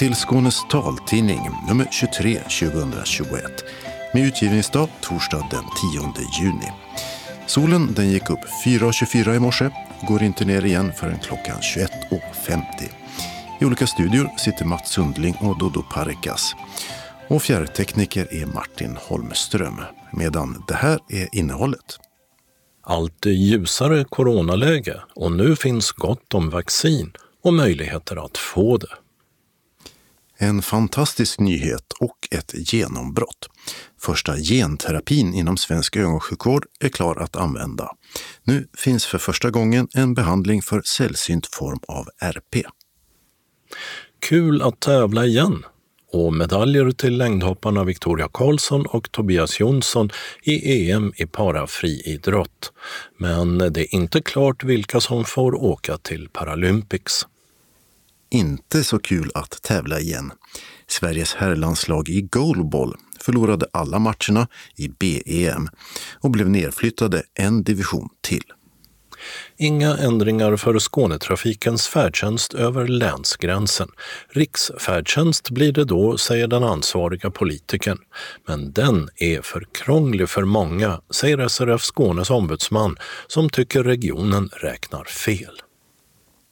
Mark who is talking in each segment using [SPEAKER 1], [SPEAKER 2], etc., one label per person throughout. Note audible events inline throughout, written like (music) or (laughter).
[SPEAKER 1] Till Skånes taltidning nummer 23 2021 med utgivningsdag torsdag den 10 juni. Solen den gick upp 4.24 i morse går inte ner igen förrän klockan 21.50. I olika studior sitter Mats Sundling och Dodo Parikas. Och fjärrtekniker är Martin Holmström. Medan det här är innehållet.
[SPEAKER 2] Allt ljusare coronaläge och nu finns gott om vaccin och möjligheter att få det.
[SPEAKER 1] En fantastisk nyhet och ett genombrott. Första genterapin inom svensk ögonsjukvård är klar att använda. Nu finns för första gången en behandling för sällsynt form av RP.
[SPEAKER 2] Kul att tävla igen! Och medaljer till längdhopparna Victoria Karlsson och Tobias Jonsson i EM i parafriidrott. Men det är inte klart vilka som får åka till Paralympics
[SPEAKER 1] inte så kul att tävla igen. Sveriges herrlandslag i goalball förlorade alla matcherna i BEM och blev nedflyttade en division till.
[SPEAKER 2] Inga ändringar för Skånetrafikens färdtjänst över länsgränsen. Riksfärdtjänst blir det då, säger den ansvariga politikern. Men den är för krånglig för många, säger SRF Skånes ombudsman som tycker regionen räknar fel.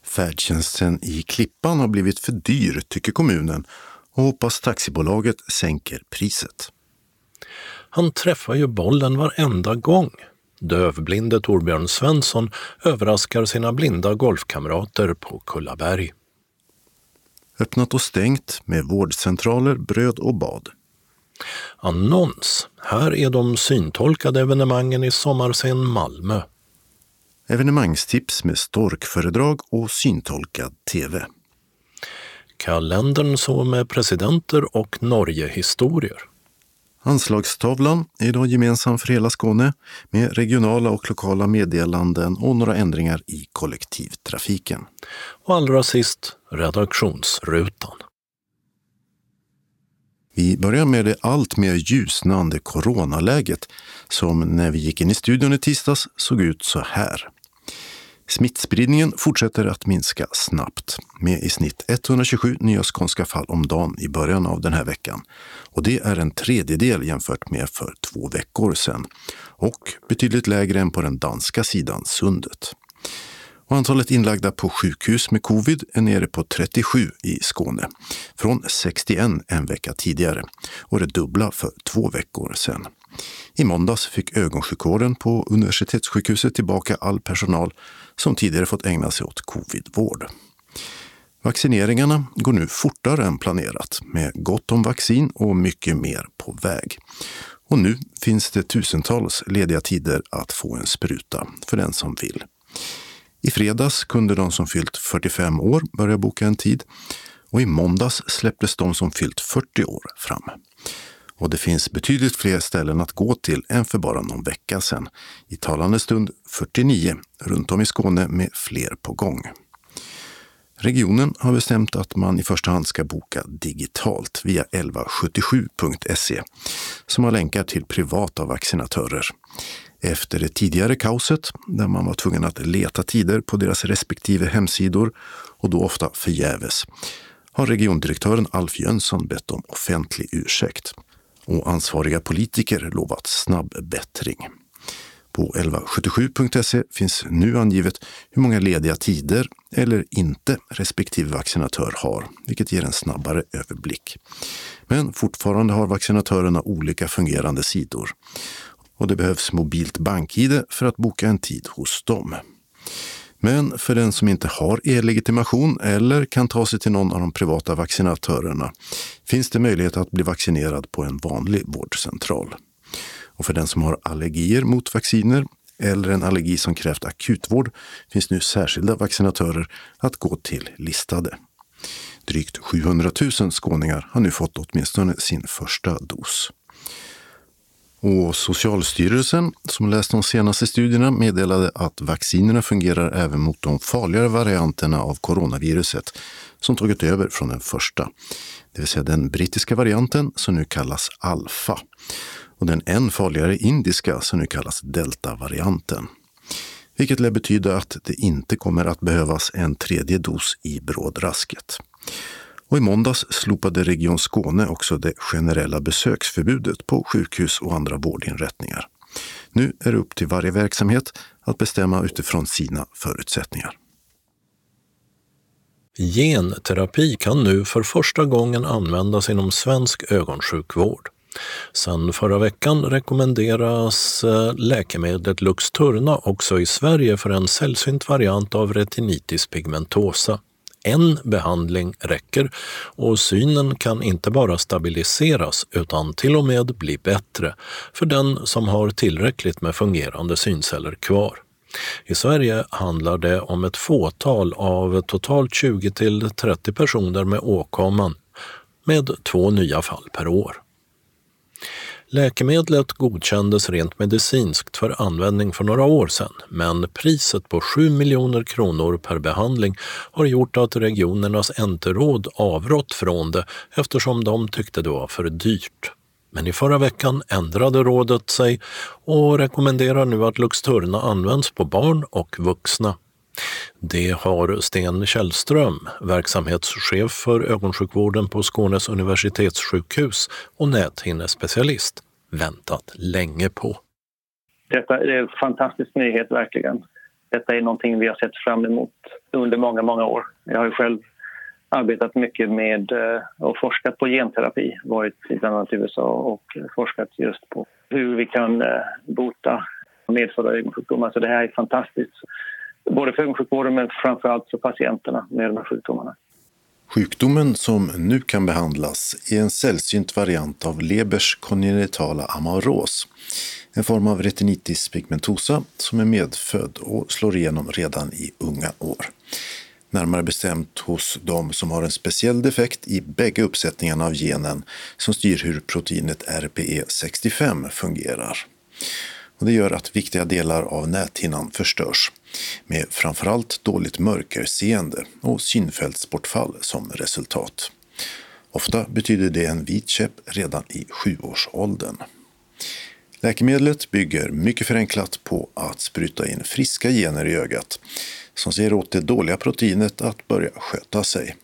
[SPEAKER 1] Färdtjänsten i Klippan har blivit för dyr, tycker kommunen och hoppas taxibolaget sänker priset.
[SPEAKER 2] Han träffar ju bollen varenda gång. Dövblinde Torbjörn Svensson överraskar sina blinda golfkamrater på Kullaberg.
[SPEAKER 1] Öppnat och stängt med vårdcentraler, bröd och bad.
[SPEAKER 2] Annons. Här är de syntolkade evenemangen i sommarscen Malmö
[SPEAKER 1] evenemangstips med storkföredrag och syntolkad tv.
[SPEAKER 2] Kalendern så med presidenter och Norgehistorier.
[SPEAKER 1] Anslagstavlan är idag gemensam för hela Skåne med regionala och lokala meddelanden och några ändringar i kollektivtrafiken.
[SPEAKER 2] Och allra sist redaktionsrutan.
[SPEAKER 1] Vi börjar med det allt mer ljusnande coronaläget som när vi gick in i studion i tisdags såg ut så här. Smittspridningen fortsätter att minska snabbt med i snitt 127 nya skånska fall om dagen i början av den här veckan. Och det är en tredjedel jämfört med för två veckor sedan och betydligt lägre än på den danska sidan sundet. Och antalet inlagda på sjukhus med covid är nere på 37 i Skåne, från 61 en vecka tidigare och det dubbla för två veckor sedan. I måndags fick ögonsjukvården på universitetssjukhuset tillbaka all personal som tidigare fått ägna sig åt covidvård. Vaccineringarna går nu fortare än planerat med gott om vaccin och mycket mer på väg. Och nu finns det tusentals lediga tider att få en spruta för den som vill. I fredags kunde de som fyllt 45 år börja boka en tid och i måndags släpptes de som fyllt 40 år fram. Och det finns betydligt fler ställen att gå till än för bara någon vecka sedan. I talande stund 49 runt om i Skåne med fler på gång. Regionen har bestämt att man i första hand ska boka digitalt via 1177.se som har länkar till privata vaccinatörer. Efter det tidigare kaoset, där man var tvungen att leta tider på deras respektive hemsidor och då ofta förgäves, har regiondirektören Alf Jönsson bett om offentlig ursäkt och ansvariga politiker lovat snabb bättring. På 1177.se finns nu angivet hur många lediga tider eller inte respektive vaccinatör har, vilket ger en snabbare överblick. Men fortfarande har vaccinatörerna olika fungerande sidor och det behövs mobilt bank-id för att boka en tid hos dem. Men för den som inte har e-legitimation eller kan ta sig till någon av de privata vaccinatörerna finns det möjlighet att bli vaccinerad på en vanlig vårdcentral. Och för den som har allergier mot vacciner eller en allergi som krävt akutvård finns nu särskilda vaccinatörer att gå till listade. Drygt 700 000 skåningar har nu fått åtminstone sin första dos. Och Socialstyrelsen, som läst de senaste studierna, meddelade att vaccinerna fungerar även mot de farligare varianterna av coronaviruset som tagit över från den första. Det vill säga den brittiska varianten som nu kallas alfa och den än farligare indiska som nu kallas delta-varianten. Vilket lär betyda att det inte kommer att behövas en tredje dos i brådrasket. Och i måndags slopade Region Skåne också det generella besöksförbudet på sjukhus och andra vårdinrättningar. Nu är det upp till varje verksamhet att bestämma utifrån sina förutsättningar.
[SPEAKER 2] Genterapi kan nu för första gången användas inom svensk ögonsjukvård. Sedan förra veckan rekommenderas eh, läkemedlet Luxturna också i Sverige för en sällsynt variant av retinitis pigmentosa. En behandling räcker och synen kan inte bara stabiliseras utan till och med bli bättre för den som har tillräckligt med fungerande synceller kvar. I Sverige handlar det om ett fåtal av totalt 20 till 30 personer med åkomman med två nya fall per år. Läkemedlet godkändes rent medicinskt för användning för några år sedan, men priset på 7 miljoner kronor per behandling har gjort att regionernas enteråd avrått från det eftersom de tyckte det var för dyrt. Men i förra veckan ändrade rådet sig och rekommenderar nu att Luxturna används på barn och vuxna. Det har Sten Källström, verksamhetschef för ögonsjukvården på Skånes universitetssjukhus och näthinnespecialist, väntat länge på.
[SPEAKER 3] Detta är en fantastisk nyhet verkligen. Detta är någonting vi har sett fram emot under många, många år. Jag har ju själv arbetat mycket med eh, och forskat på genterapi, varit i bland annat USA och forskat just på hur vi kan eh, bota medfödda ögonsjukdomar. Så det här är fantastiskt både för ögonsjukvården men framförallt för patienterna med de här sjukdomarna.
[SPEAKER 1] Sjukdomen som nu kan behandlas är en sällsynt variant av Lebers kongenitala amaros. En form av retinitis pigmentosa som är medfödd och slår igenom redan i unga år. Närmare bestämt hos de som har en speciell defekt i bägge uppsättningarna av genen som styr hur proteinet RPE65 fungerar. Och det gör att viktiga delar av näthinnan förstörs med framförallt dåligt mörkerseende och synfältsbortfall som resultat. Ofta betyder det en vit käpp redan i sjuårsåldern. Läkemedlet bygger mycket förenklat på att spruta in friska gener i ögat som ser åt det dåliga proteinet att börja sköta sig.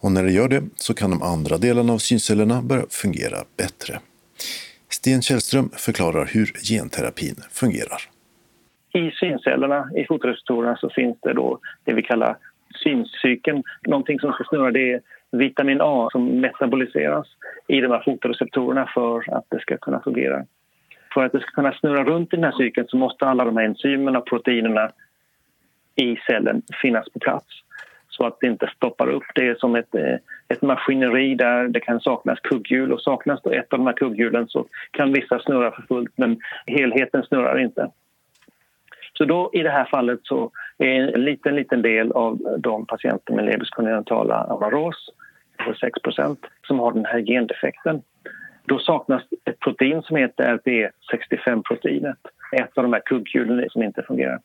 [SPEAKER 1] Och när det gör det så kan de andra delarna av syncellerna börja fungera bättre. Sten Källström förklarar hur genterapin fungerar.
[SPEAKER 3] I syncellerna, i fotoreceptorerna, så finns det då det vi kallar syncykeln. Någonting som ska snurra det är vitamin A som metaboliseras i de här fotoreceptorerna för att det ska kunna fungera. För att det ska kunna snurra runt i den här cykeln så måste alla de här enzymerna och proteinerna i cellen finnas på plats så att det inte stoppar upp. Det är som ett, eh, ett maskineri där det kan saknas kugghjul och saknas då ett av de här kugghjulen så kan vissa snurra för fullt men helheten snurrar inte. Så då i det här fallet så är en liten, liten del av de patienter med Lebers kongenitala amaros, 6% som har den här gendefekten. Då saknas ett protein som heter RPE65-proteinet, ett av de här kugghjulen som inte fungerar.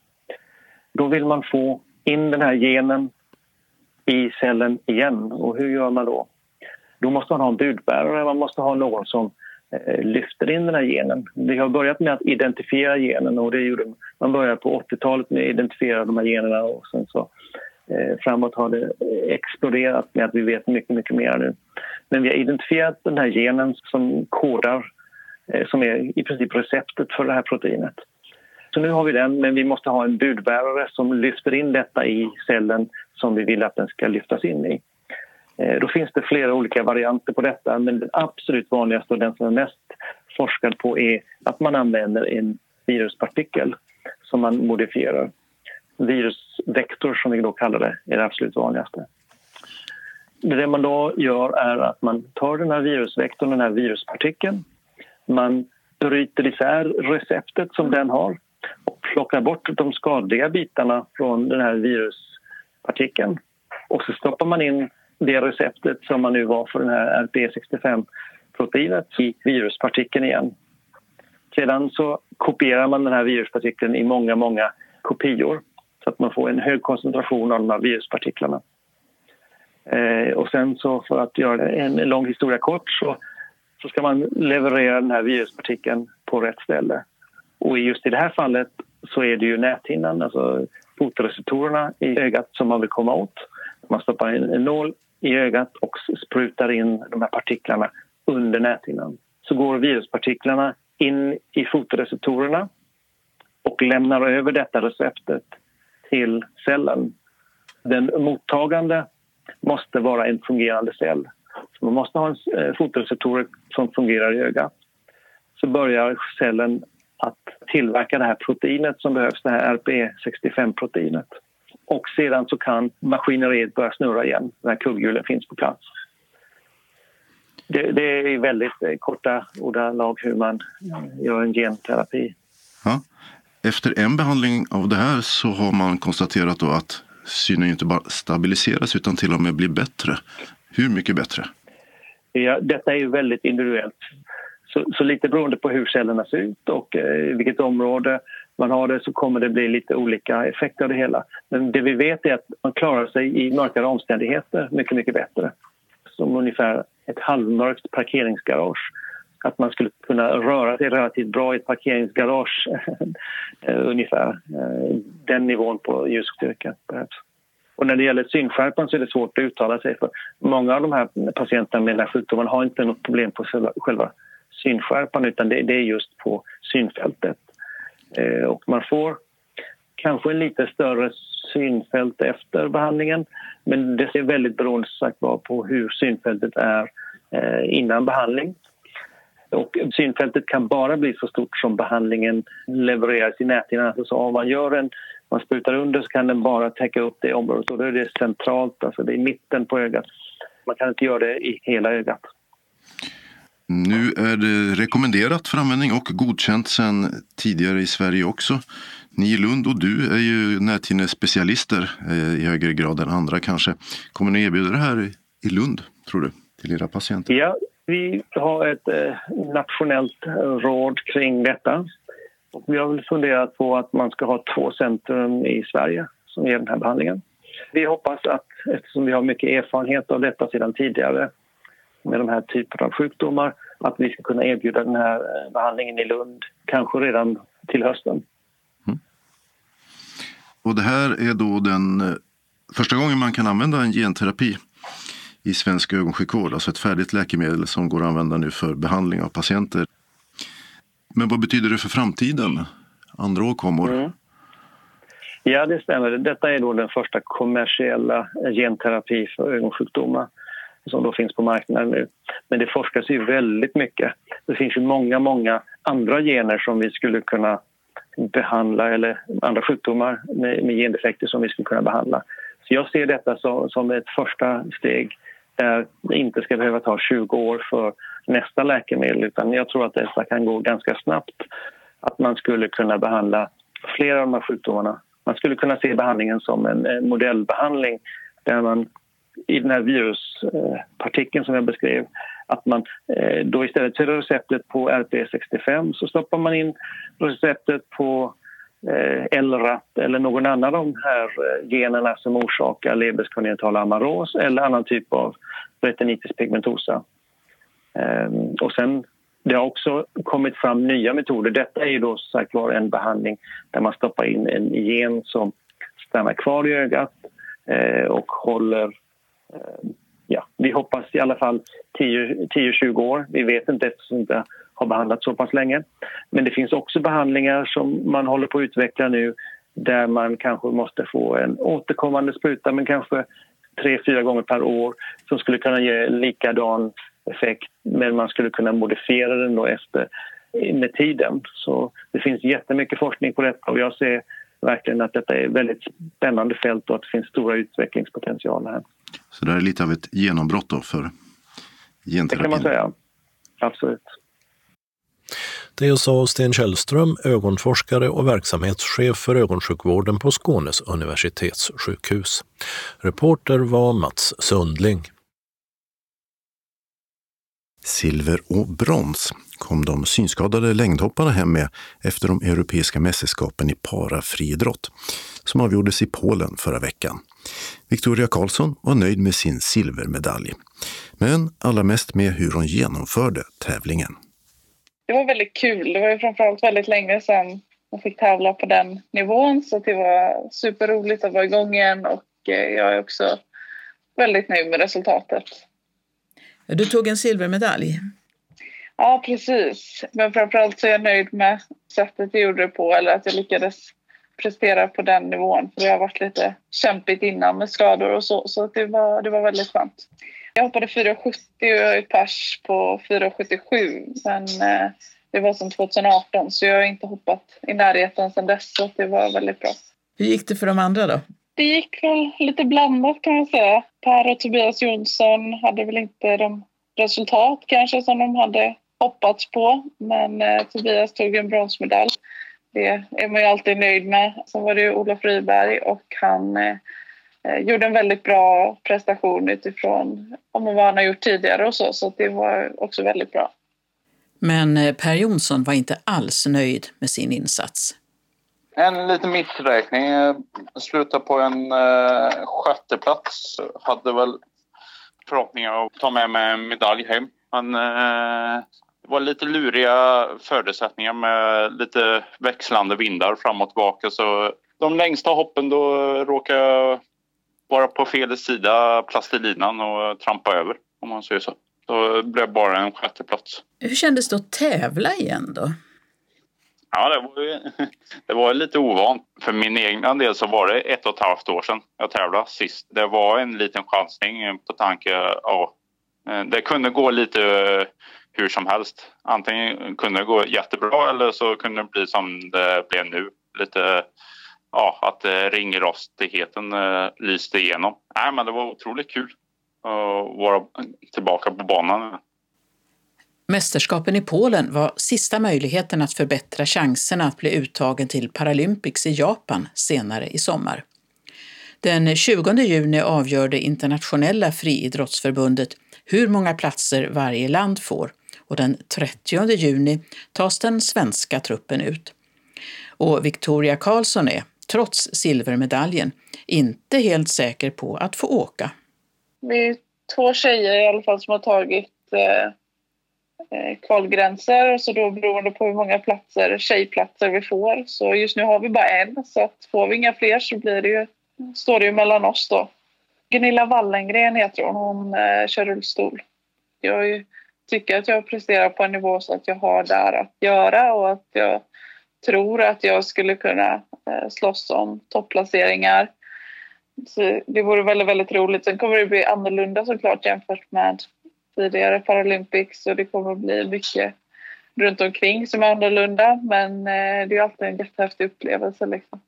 [SPEAKER 3] Då vill man få in den här genen i cellen igen. Och hur gör man då? Då måste man ha en budbärare, man måste ha någon som Eh, lyfter in den här genen. Vi har börjat med att identifiera genen och det gjorde man började på 80-talet med att identifiera de här generna och sen så eh, framåt har det eh, exploderat med att vi vet mycket, mycket mer nu. Men vi har identifierat den här genen som kodar, eh, som är i princip receptet för det här proteinet. Så nu har vi den, men vi måste ha en budbärare som lyfter in detta i cellen som vi vill att den ska lyftas in i. Eh, då finns det flera olika varianter på detta men den absolut vanligaste och den som är mest forskad på är att man använder en viruspartikel som man modifierar. Virusvektor som vi då kallar det är det absolut vanligaste. Det man då gör är att man tar den här virusvektorn, den här viruspartikeln man bryter isär receptet som den har och plockar bort de skadliga bitarna från den här viruspartikeln. Och så stoppar man in det receptet som man nu var för den här RP65-proteinet i viruspartikeln igen. Sedan så kopierar man den här viruspartikeln i många, många kopior så att man får en hög koncentration av de här viruspartiklarna. Eh, och sen så för att göra en lång historia kort så, så ska man leverera den här viruspartikeln på rätt ställe. Och just i det här fallet så är det ju näthinnan, alltså fotoreceptorerna i ögat som man vill komma åt. Man stoppar in en nål i ögat och sprutar in de här partiklarna under näthinnan. Så går viruspartiklarna in i fotoreceptorerna och lämnar över detta receptet till cellen. Den mottagande måste vara en fungerande cell. Så man måste ha en eh, fotoreceptorer som fungerar i ögat. Så börjar cellen att tillverka det här proteinet som behövs, det här RPE65-proteinet. Och sedan så kan maskineriet börja snurra igen när kugghjulen finns på plats. Det, det är väldigt eh, korta ordalag hur man gör en genterapi.
[SPEAKER 1] Ja. Efter en behandling av det här så har man konstaterat att synen inte bara stabiliseras utan till och med blir bättre. Hur mycket bättre?
[SPEAKER 3] Ja, detta är ju väldigt individuellt. Så, så lite beroende på hur cellerna ser ut och eh, vilket område man har det så kommer det bli lite olika effekter av det hela. Men det vi vet är att man klarar sig i mörkare omständigheter mycket, mycket bättre. Som ungefär ett halvmörkt parkeringsgarage. Att man skulle kunna röra sig relativt bra i ett parkeringsgarage eh, ungefär. Eh, den nivån på ljusstyrka behövs. Och när det gäller synskärpan så är det svårt att uttala sig för många av de här patienterna med den här sjukdomen har inte något problem på själva synskärpan utan det, det är just på synfältet. Eh, och man får kanske en lite större synfält efter behandlingen men det är väldigt beroende sagt på hur synfältet är eh, innan behandling. Och synfältet kan bara bli så stort som behandlingen levereras i näthinnan. Alltså om man gör en man sprutar under så kan den bara täcka upp det området och då är det centralt, alltså det är mitten på ögat. Man kan inte göra det i hela ögat.
[SPEAKER 1] Nu är det rekommenderat för användning och godkänt sedan tidigare i Sverige också. Ni i Lund och du är ju näthinnespecialister eh, i högre grad än andra kanske. Kommer ni erbjuda det här i Lund, tror du, till era patienter?
[SPEAKER 3] Ja, vi har ett eh, nationellt råd kring detta. Och vi har väl funderat på att man ska ha två centrum i Sverige som ger den här behandlingen. Vi hoppas att, eftersom vi har mycket erfarenhet av detta sedan tidigare med de här typerna av sjukdomar att vi ska kunna erbjuda den här eh, behandlingen i Lund, kanske redan till hösten. Mm.
[SPEAKER 1] Och det här är då den eh, första gången man kan använda en genterapi i svensk ögonsjukvård, alltså ett färdigt läkemedel som går att använda nu för behandling av patienter. Men vad betyder det för framtiden? Andra åkommor? Mm.
[SPEAKER 3] Ja, det stämmer. Detta är då den första kommersiella genterapi för ögonsjukdomar som då finns på marknaden nu. Men det forskas ju väldigt mycket. Det finns ju många, många andra gener som vi skulle kunna behandla eller andra sjukdomar med, med gendefekter som vi skulle kunna behandla. Så jag ser detta som, som ett första steg där det inte ska behöva ta 20 år för nästa läkemedel utan jag tror att detta kan gå ganska snabbt. Att man skulle kunna behandla flera av de här sjukdomarna. Man skulle kunna se behandlingen som en modellbehandling där man i den här viruspartikeln som jag beskrev att man eh, då istället för receptet på RP65 så stoppar man in receptet på eh, LRAT eller någon annan av de här eh, generna som orsakar Lebers amaros eller annan typ av retinitis pigmentosa. Ehm, och sen det har också kommit fram nya metoder. Detta är ju då sagt var en behandling där man stoppar in en gen som stannar kvar i ögat och håller Eh, ja, vi hoppas i alla fall 10-20 år. Vi vet inte eftersom det inte har behandlats så pass länge. Men det finns också behandlingar som man håller på att utveckla nu där man kanske måste få en återkommande spruta men kanske tre, fyra gånger per år som skulle kunna ge likadan effekt men man skulle kunna modifiera den då efter med tiden. Så det finns jättemycket forskning på detta och jag ser verkligen att detta är ett väldigt spännande fält och att det finns stora utvecklingspotentialer här.
[SPEAKER 1] Så det är lite av ett genombrott då för genterapin? Det
[SPEAKER 3] kan man säga. Absolut.
[SPEAKER 2] Det sa Sten Källström, ögonforskare och verksamhetschef för ögonsjukvården på Skånes universitetssjukhus. Reporter var Mats Sundling.
[SPEAKER 1] Silver och brons kom de synskadade längdhopparna hem med efter de europeiska mästerskapen i parafriidrott som avgjordes i Polen förra veckan. Victoria Karlsson var nöjd med sin silvermedalj, men allra mest med hur hon genomförde tävlingen.
[SPEAKER 4] Det var väldigt kul. Det var ju framförallt väldigt länge sedan jag fick tävla på den nivån så det var superroligt att vara igång igen och eh, jag är också väldigt nöjd med resultatet.
[SPEAKER 5] Du tog en silvermedalj.
[SPEAKER 4] Ja, precis. Men framförallt så är jag nöjd med sättet jag gjorde det på eller att jag lyckades prestera på den nivån. För det har varit lite kämpigt innan med skador och så, så det var, det var väldigt skönt. Jag hoppade 4,70 och jag är pers på 4,77 men eh, det var som 2018 så jag har inte hoppat i närheten sedan dess så det var väldigt bra.
[SPEAKER 5] Hur gick det för de andra då?
[SPEAKER 4] Det gick väl lite blandat kan man säga. Per och Tobias Jonsson hade väl inte de resultat kanske som de hade hoppats på men eh, Tobias tog en bronsmedalj. Det är man ju alltid nöjd med. Sen var det ju Olof Ryberg och han eh, eh, gjorde en väldigt bra prestation utifrån om vad han har gjort tidigare och så, så det var också väldigt bra.
[SPEAKER 5] Men eh, Per Jonsson var inte alls nöjd med sin insats.
[SPEAKER 6] En liten missräkning. Eh, Slutade på en uh, sjätteplats. Hade väl förhoppningar att ta med mig en medalj hem. Men uh, det var lite luriga förutsättningar med lite växlande vindar fram och tillbaka. Så de längsta hoppen då råkade jag vara på fel sida plastilinan och trampa över om man säger så. Då blev det bara en sjätteplats.
[SPEAKER 5] Hur kändes det att tävla igen då?
[SPEAKER 6] Ja, det var, ju, (laughs) det var lite ovant. För min egen del så var det ett och ett halvt år sedan jag tävlade sist. Det var en liten chansning på tanke, ja, det kunde gå lite hur som helst. Antingen kunde det gå jättebra eller så kunde det bli som det blev nu. Lite, ja, att eh, ringrostigheten eh, lyste igenom. Nej, men det var otroligt kul att vara tillbaka på banan.
[SPEAKER 5] Mästerskapen i Polen var sista möjligheten att förbättra chanserna att bli uttagen till Paralympics i Japan senare i sommar. Den 20 juni avgör det internationella friidrottsförbundet hur många platser varje land får och den 30 juni tas den svenska truppen ut. Och Victoria Karlsson är, trots silvermedaljen, inte helt säker på att få åka.
[SPEAKER 4] Vi är två tjejer i alla fall som har tagit eh, eh, kvalgränser så då beroende på hur många platser, tjejplatser vi får. Så just nu har vi bara en så att får vi inga fler så blir det ju, står det ju mellan oss då. Gunilla Wallengren heter hon, hon eh, kör rullstol. Jag ju, tycker att jag presterar på en nivå så att jag har där att göra och att jag tror att jag skulle kunna eh, slåss om topplaceringar. Så det vore väldigt, väldigt roligt. Sen kommer det bli annorlunda såklart jämfört med tidigare Paralympics och det kommer att bli mycket runt omkring som är annorlunda men eh, det är alltid en jättehäftig upplevelse. Liksom.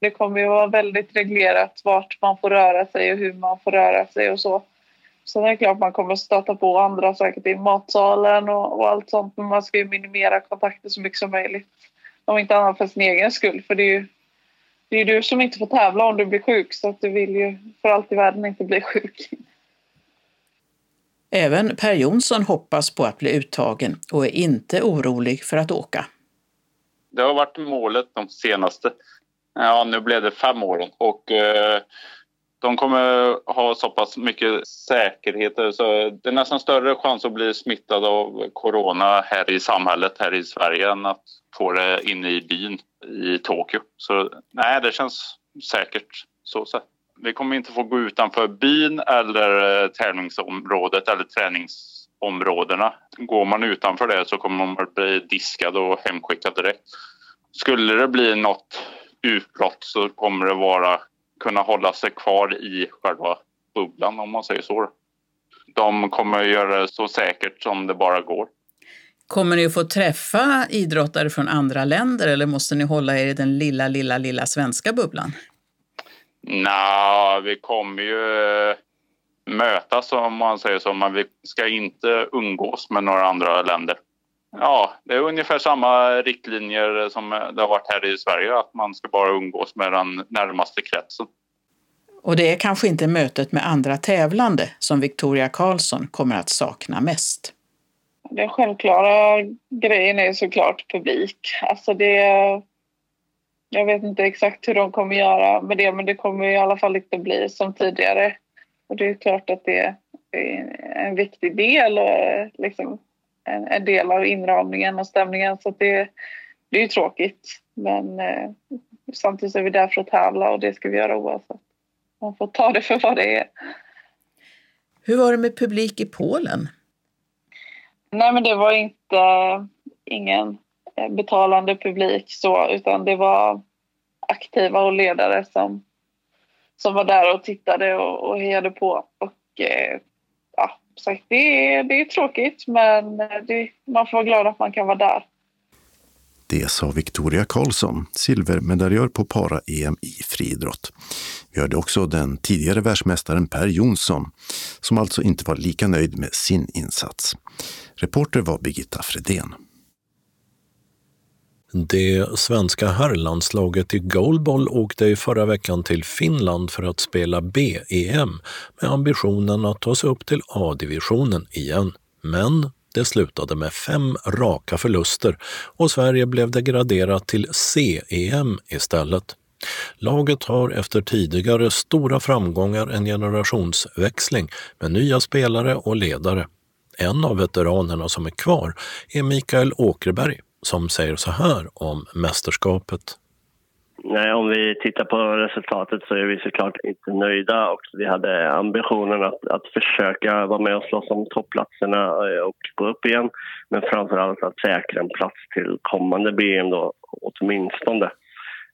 [SPEAKER 4] Det kommer ju vara väldigt reglerat vart man får röra sig och hur man får röra sig och så. Sen är det klart man kommer stöta på andra säkert i matsalen och, och allt sånt men man ska ju minimera kontakter så mycket som möjligt. Om inte annat för sin egen skull för det är ju det är du som inte får tävla om du blir sjuk så att du vill ju för allt i världen inte bli sjuk.
[SPEAKER 5] Även Per Jonsson hoppas på att bli uttagen och är inte orolig för att åka.
[SPEAKER 6] Det har varit målet de senaste, ja nu blev det fem åren och eh, de kommer ha så pass mycket säkerheter så det är nästan större chans att bli smittad av corona här i samhället, här i Sverige än att få det inne i byn i Tokyo. Så nej, det känns säkert så sett. Vi kommer inte få gå utanför byn eller eh, tävlingsområdet eller träningsområdena. Går man utanför det så kommer man bli diskad och hemskickad direkt. Skulle det bli något utbrott så kommer det vara kunna hålla sig kvar i själva bubblan om man säger så. De kommer göra det så säkert som det bara går.
[SPEAKER 5] Kommer ni att få träffa idrottare från andra länder eller måste ni hålla er i den lilla, lilla, lilla svenska bubblan?
[SPEAKER 6] Nej, vi kommer ju mötas om man säger så, men vi ska inte umgås med några andra länder. Ja, det är ungefär samma riktlinjer som det har varit här i Sverige, att man ska bara umgås med den närmaste kretsen.
[SPEAKER 5] Och det är kanske inte mötet med andra tävlande som Victoria Karlsson kommer att sakna mest.
[SPEAKER 4] Den självklara grejen är såklart publik. Alltså det, jag vet inte exakt hur de kommer göra med det men det kommer i alla fall inte bli som tidigare. Och det är klart att det är en viktig del och liksom en, en del av inramningen och stämningen så det, det är ju tråkigt. Men eh, samtidigt är vi där för att tävla och det ska vi göra oavsett. Man får ta det för vad det är.
[SPEAKER 5] Hur var det med publik i Polen?
[SPEAKER 4] Nej, men det var inte ingen eh, betalande publik så, utan det var aktiva och ledare som, som var där och tittade och, och hejade på. Och eh, sagt, det, är, det är tråkigt, men det, man får vara glad att man kan vara där.
[SPEAKER 1] Det sa Victoria Karlsson, silvermedaljör på para-EM i friidrott. Vi hörde också den tidigare världsmästaren Per Jonsson, som alltså inte var lika nöjd med sin insats. Reporter var Birgitta Fredén.
[SPEAKER 2] Det svenska herrlandslaget i goalball åkte i förra veckan till Finland för att spela B-EM med ambitionen att ta sig upp till A-divisionen igen. Men det slutade med fem raka förluster och Sverige blev degraderat till C-EM istället. Laget har efter tidigare stora framgångar en generationsväxling med nya spelare och ledare. En av veteranerna som är kvar är Mikael Åkerberg som säger så här om mästerskapet.
[SPEAKER 7] Nej, om vi tittar på resultatet så är vi såklart inte nöjda. Och vi hade ambitionen att, att försöka vara med och slåss om topplatserna eh, och gå upp igen. Men framför allt att säkra en plats till kommande BM då, åtminstone.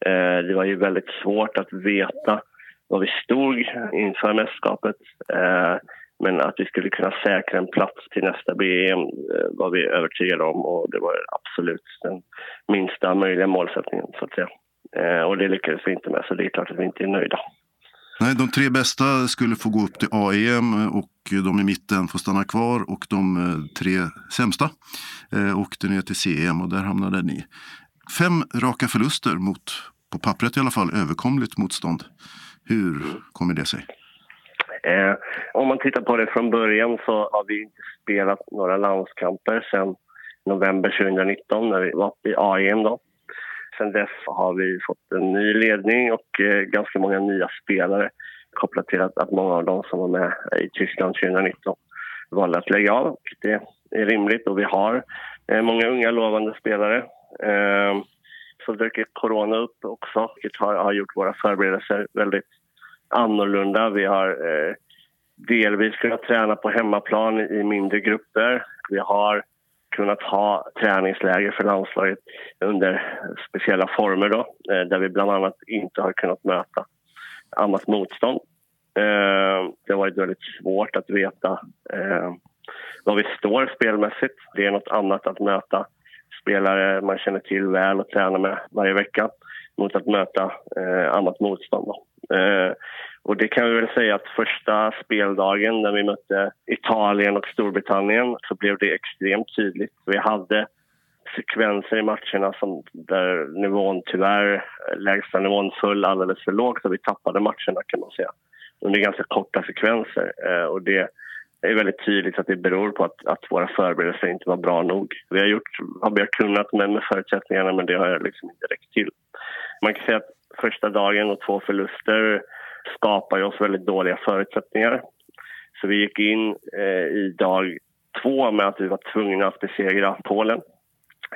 [SPEAKER 7] Eh, det var ju väldigt svårt att veta var vi stod inför mästerskapet. Eh, men att vi skulle kunna säkra en plats till nästa BM eh, var vi övertygade om och det var absolut den minsta möjliga målsättningen så att säga. Eh, och det lyckades vi inte med så det är klart att vi inte är nöjda.
[SPEAKER 1] Nej, de tre bästa skulle få gå upp till AEM och de i mitten får stanna kvar och de eh, tre sämsta åkte ner till CEM och där hamnade ni. Fem raka förluster mot, på pappret i alla fall, överkomligt motstånd. Hur kommer det sig?
[SPEAKER 7] Eh, om man tittar på det från början så har vi inte spelat några landskamper sedan november 2019 när vi var i AIM. Då. Sen dess har vi fått en ny ledning och eh, ganska många nya spelare kopplat till att, att många av dem som var med i Tyskland 2019 valde att lägga av. Det är rimligt och vi har eh, många unga lovande spelare. Eh, så dök corona upp också, vilket har, har gjort våra förberedelser väldigt annorlunda. Vi har eh, delvis kunnat träna på hemmaplan i mindre grupper. Vi har kunnat ha träningsläger för landslaget under speciella former då, eh, där vi bland annat inte har kunnat möta annat motstånd. Eh, det har varit väldigt svårt att veta eh, var vi står spelmässigt. Det är nåt annat att möta spelare man känner till väl och tränar med varje vecka mot att möta eh, annat motstånd. Då. Eh, och det kan vi väl säga att första speldagen när vi mötte Italien och Storbritannien så blev det extremt tydligt. Vi hade sekvenser i matcherna som, där nivån tyvärr, lägsta nivån föll alldeles för lågt och vi tappade matcherna kan man säga under ganska korta sekvenser. Eh, och det är väldigt tydligt att det beror på att, att våra förberedelser inte var bra nog. Vi har gjort vad vi har kunnat med, med förutsättningarna men det har liksom inte räckt till. Man kan säga att första dagen och två förluster skapar oss väldigt dåliga förutsättningar. Så vi gick in eh, i dag två med att vi var tvungna att besegra Polen.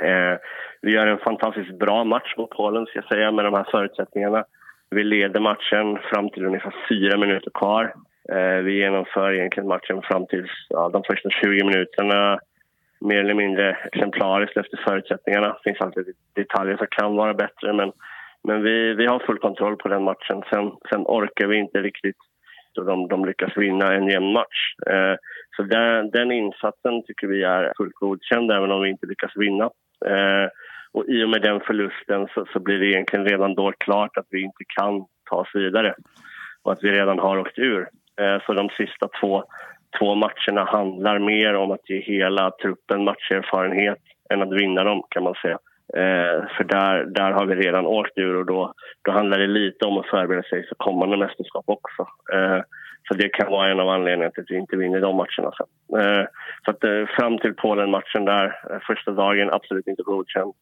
[SPEAKER 7] Eh, vi gör en fantastiskt bra match mot Polen, ska jag säga, med de här förutsättningarna. Vi leder matchen fram till ungefär fyra minuter kvar. Eh, vi genomför egentligen matchen fram till ja, de första 20 minuterna mer eller mindre exemplariskt efter förutsättningarna. Det finns alltid detaljer som kan vara bättre, men men vi, vi har full kontroll på den matchen. Sen, sen orkar vi inte riktigt så de, de lyckas vinna en jämn match. Eh, så den, den insatsen tycker vi är fullt godkänd även om vi inte lyckas vinna. Eh, och I och med den förlusten så, så, blir det egentligen redan då klart att vi inte kan ta oss vidare och att vi redan har åkt ur. Eh, så de sista två, två matcherna handlar mer om att ge hela truppen matcherfarenhet än att vinna dem kan man säga. Eh, för där, där har vi redan åkt ur och då, då handlar det lite om att förbereda sig för kommande mästerskap också. Eh, så det kan vara en av anledningarna till att vi inte vinner de matcherna sen. Eh, så att, eh, fram till Polen-matchen där, eh, första dagen, absolut inte godkänd.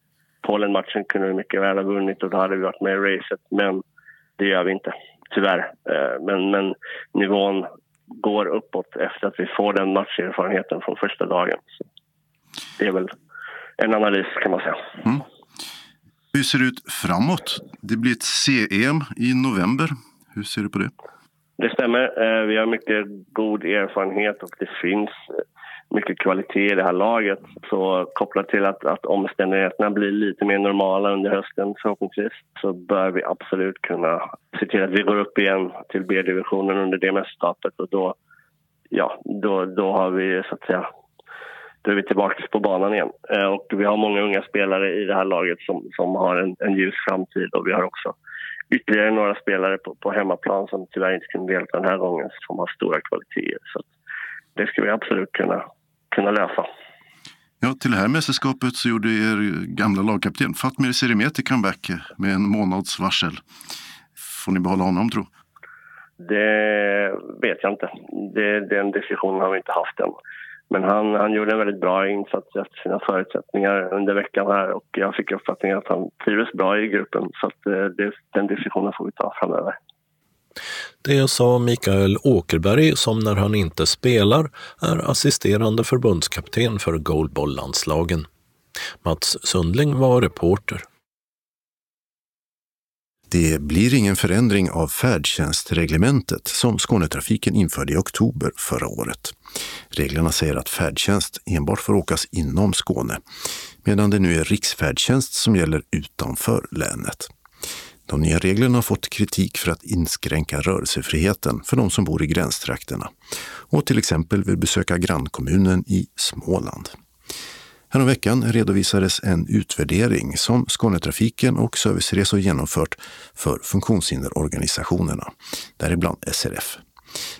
[SPEAKER 7] Polen-matchen kunde vi mycket väl ha vunnit och då hade vi varit med i racet, men det gör vi inte, tyvärr. Eh, men, men nivån går uppåt efter att vi får den matcherfarenheten från första dagen. Så det är väl en analys kan man säga. Mm.
[SPEAKER 1] Hur ser det ut framåt? Det blir ett CEM i november. Hur ser du på det?
[SPEAKER 7] Det stämmer. Eh, vi har mycket god erfarenhet och det finns mycket kvalitet i det här laget. Så kopplat till att, att omständigheterna blir lite mer normala under hösten förhoppningsvis så bör vi absolut kunna se till att vi går upp igen till B-divisionen under det mästerskapet och då, ja, då, då har vi så att säga då är vi tillbaka på banan igen. Eh, och vi har många unga spelare i det här laget som, som har en, en ljus framtid och vi har också ytterligare några spelare på, på hemmaplan som tyvärr inte kunde delta den här gången som har stora kvaliteter. Så det ska vi absolut kunna, kunna lösa.
[SPEAKER 1] Ja, till det här mästerskapet så gjorde er gamla lagkapten Fatmir Serimeti comeback med en månads varsel. Får ni behålla honom tro?
[SPEAKER 7] Det vet jag inte. Det, den diskussionen har vi inte haft än. Men han, han gjorde en väldigt bra insats efter sina förutsättningar under veckan här och jag fick uppfattningen att han trivdes bra i gruppen så att eh, det, den diskussionen får vi ta framöver.
[SPEAKER 2] Det sa Mikael Åkerberg som när han inte spelar är assisterande förbundskapten för goalball-landslagen. Mats Sundling var reporter.
[SPEAKER 1] Det blir ingen förändring av färdtjänstreglementet som Skånetrafiken införde i oktober förra året. Reglerna säger att färdtjänst enbart får åkas inom Skåne, medan det nu är riksfärdtjänst som gäller utanför länet. De nya reglerna har fått kritik för att inskränka rörelsefriheten för de som bor i gränstrakterna och till exempel vill besöka grannkommunen i Småland. Häromveckan redovisades en utvärdering som Skånetrafiken och Serviceresor genomfört för funktionshinderorganisationerna, däribland SRF.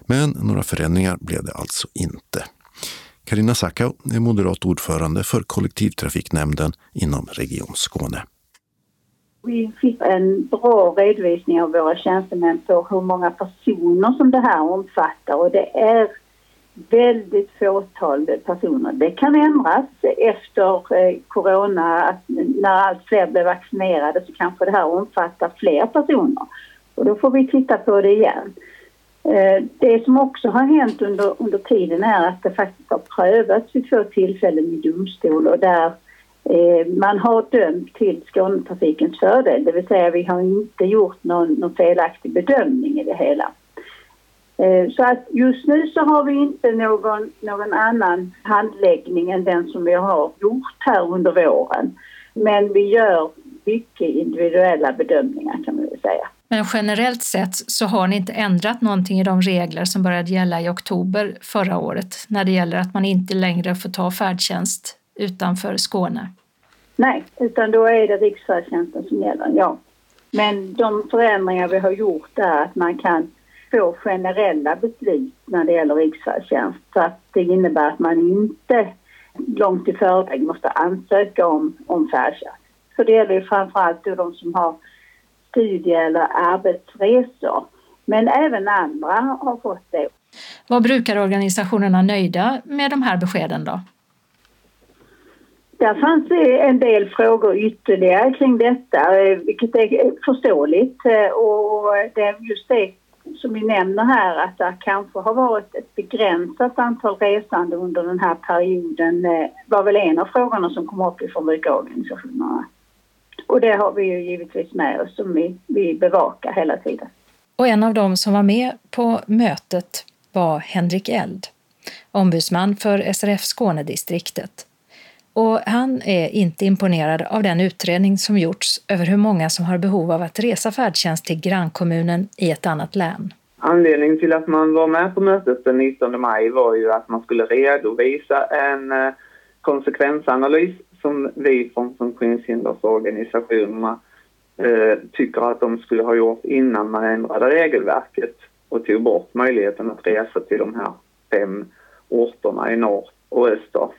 [SPEAKER 1] Men några förändringar blev det alltså inte. Karina Sackau är moderat ordförande för kollektivtrafiknämnden inom Region Skåne.
[SPEAKER 8] Vi fick en bra redovisning av våra tjänstemän på hur många personer som det här omfattar och det är väldigt fåtal personer. Det kan ändras efter eh, corona, när allt fler blir vaccinerade så kanske det här omfattar fler personer. Och då får vi titta på det igen. Eh, det som också har hänt under, under tiden är att det faktiskt har prövats vid två tillfällen i domstol och där eh, man har dömt till Skånetrafikens fördel, det vill säga vi har inte gjort någon, någon felaktig bedömning i det hela. Eh, så att just nu så har vi inte någon, någon annan handläggning än den som vi har gjort här under våren. Men vi gör mycket individuella bedömningar kan man väl säga.
[SPEAKER 9] Men generellt sett så har ni inte ändrat någonting i de regler som började gälla i oktober förra året när det gäller att man inte längre får ta färdtjänst utanför Skåne?
[SPEAKER 8] Nej, utan då är det riksfärdtjänsten som gäller, ja. Men de förändringar vi har gjort är att man kan få generella beslut när det gäller riksfärdtjänst. Så att det innebär att man inte långt i förväg måste ansöka om, om färdtjänst. För det gäller ju framförallt de som har studie eller arbetsresor. Men även andra har fått det.
[SPEAKER 9] Vad brukar organisationerna nöjda med de här beskeden då?
[SPEAKER 8] Där fanns det en del frågor ytterligare kring detta, eh, vilket är förståeligt. Eh, och det är just det som vi nämner här att det kanske har varit ett begränsat antal resande under den här perioden eh, var väl en av frågorna som kom upp ifrån brukarorganisationerna. Och det har vi ju givetvis med oss som vi, vi bevakar hela tiden.
[SPEAKER 9] Och en av dem som var med på mötet var Henrik Eld, ombudsman för SRF Skånedistriktet. Och han är inte imponerad av den utredning som gjorts över hur många som har behov av att resa färdtjänst till grannkommunen i ett annat län.
[SPEAKER 10] Anledningen till att man var med på mötet den 19 maj var ju att man skulle redovisa en eh, konsekvensanalys som vi från funktionshindersorganisationerna eh, tycker att de skulle ha gjort innan man ändrade regelverket och tog bort möjligheten att resa till de här fem orterna i norr och öster.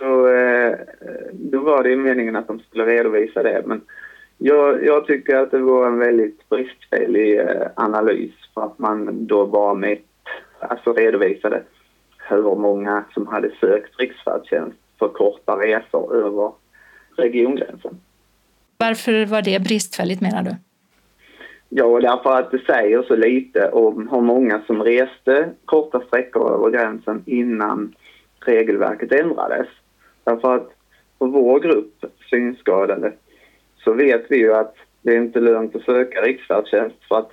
[SPEAKER 10] Så eh, då var det meningen att de skulle redovisa det. Men jag, jag tycker att det var en väldigt bristfällig eh, analys för att man då bara mätt, alltså redovisade hur många som hade sökt riksfärdtjänst för korta resor över regiongränsen.
[SPEAKER 9] Varför var det bristfälligt menar du?
[SPEAKER 10] Ja, därför att det säger så lite om hur många som reste korta sträckor över gränsen innan regelverket ändrades. Därför att för vår grupp synskadade så vet vi ju att det är inte lönt att söka riksfärdtjänst för att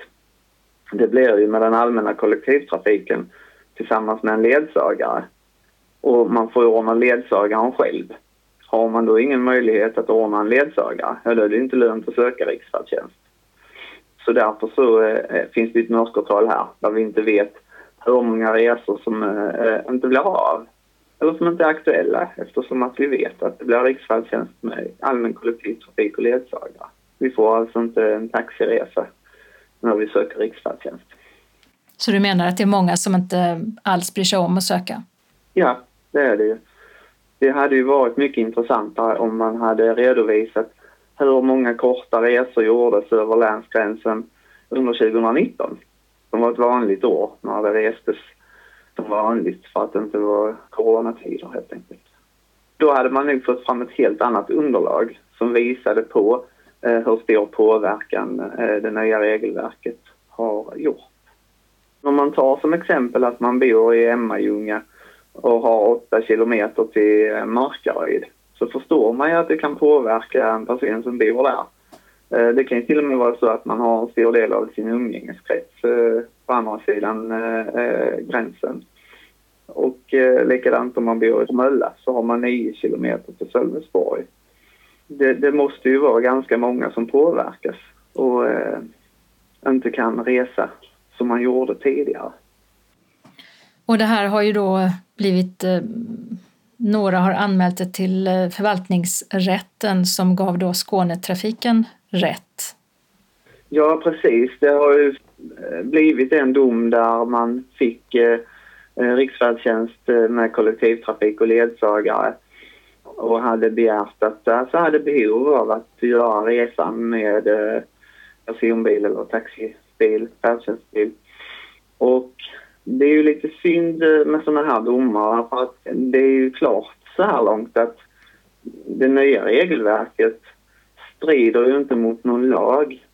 [SPEAKER 10] det blir ju med den allmänna kollektivtrafiken tillsammans med en ledsagare. Och man får ordna ledsagaren själv. Har man då ingen möjlighet att ordna en ledsagare, ja, då är det inte lönt att söka riksfärdtjänst. Så därför så eh, finns det ett mörkertal här där vi inte vet hur många resor som eh, eh inte blir av eller som inte är aktuella eftersom att vi vet att det blir riksfärdtjänst med allmän kollektivtrafik och ledsagare. Vi får alltså inte en taxiresa när vi söker riksfärdtjänst.
[SPEAKER 9] Så du menar att det är många som inte alls bryr sig om att söka?
[SPEAKER 10] Ja, det är det ju. Det hade ju varit mycket intressantare om man hade redovisat hur många korta resor gjordes över länsgränsen under 2019. Som var ett vanligt år när det restes som vanligt för att det inte var coronatider helt enkelt. Då hade man nog fått fram ett helt annat underlag som visade på eh, hur stor påverkan eh, det nya regelverket har gjort. Om man tar som exempel att man bor i Emmaljunga och har 8 kilometer till eh, Markaryd så förstår man ju att det kan påverka en person som bor där. Eh, det kan ju till och med vara så att man har en stor del av sin umgängeskrets eh, på andra sidan gränsen. Och likadant om man bor i Mölla så har man 9 kilometer till Sölvesborg. Det, det, måste ju vara ganska många som påverkas och eh, inte kan resa som man gjorde tidigare.
[SPEAKER 9] Och det här har ju då blivit eh, några har anmält det till eh, förvaltningsrätten som gav då Skånetrafiken rätt.
[SPEAKER 10] Ja, precis. Det har ju eh, Eh, blivit en dom där man fick eh, eh riksfärdtjänst eh, med kollektivtrafik och ledsagare och hade begärt att alltså hade behov av att göra resan med eh, personbil eller taxibil, färdtjänstbil. Och det är ju lite synd med sådana här domar för att det är ju klart så här långt att det nya regelverket strider ju inte mot någon lag.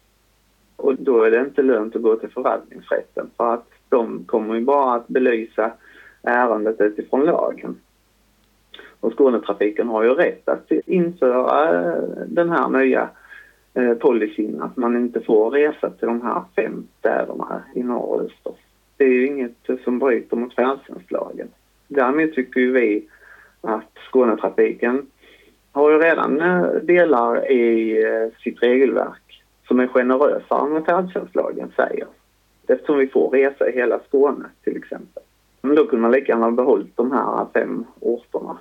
[SPEAKER 10] Och då är det inte lönt att gå till förvaltningsrätten för att de kommer ju bara att belysa ärendet utifrån lagen. Och Skånetrafiken har ju rätt att införa eh, den här nya eh, policyn att man inte får resa till de här fem städerna i norr och öster det är ju inget som bryter mot färdtjänstlagen. Därmed tycker ju vi att Skånetrafiken har ju redan eh, delar i sitt regelverk som är generösare än vad färdtjänstlagen säger. Eftersom vi får resa i hela Skåne till exempel. Men då kunde man lika gärna behållit de här fem orterna.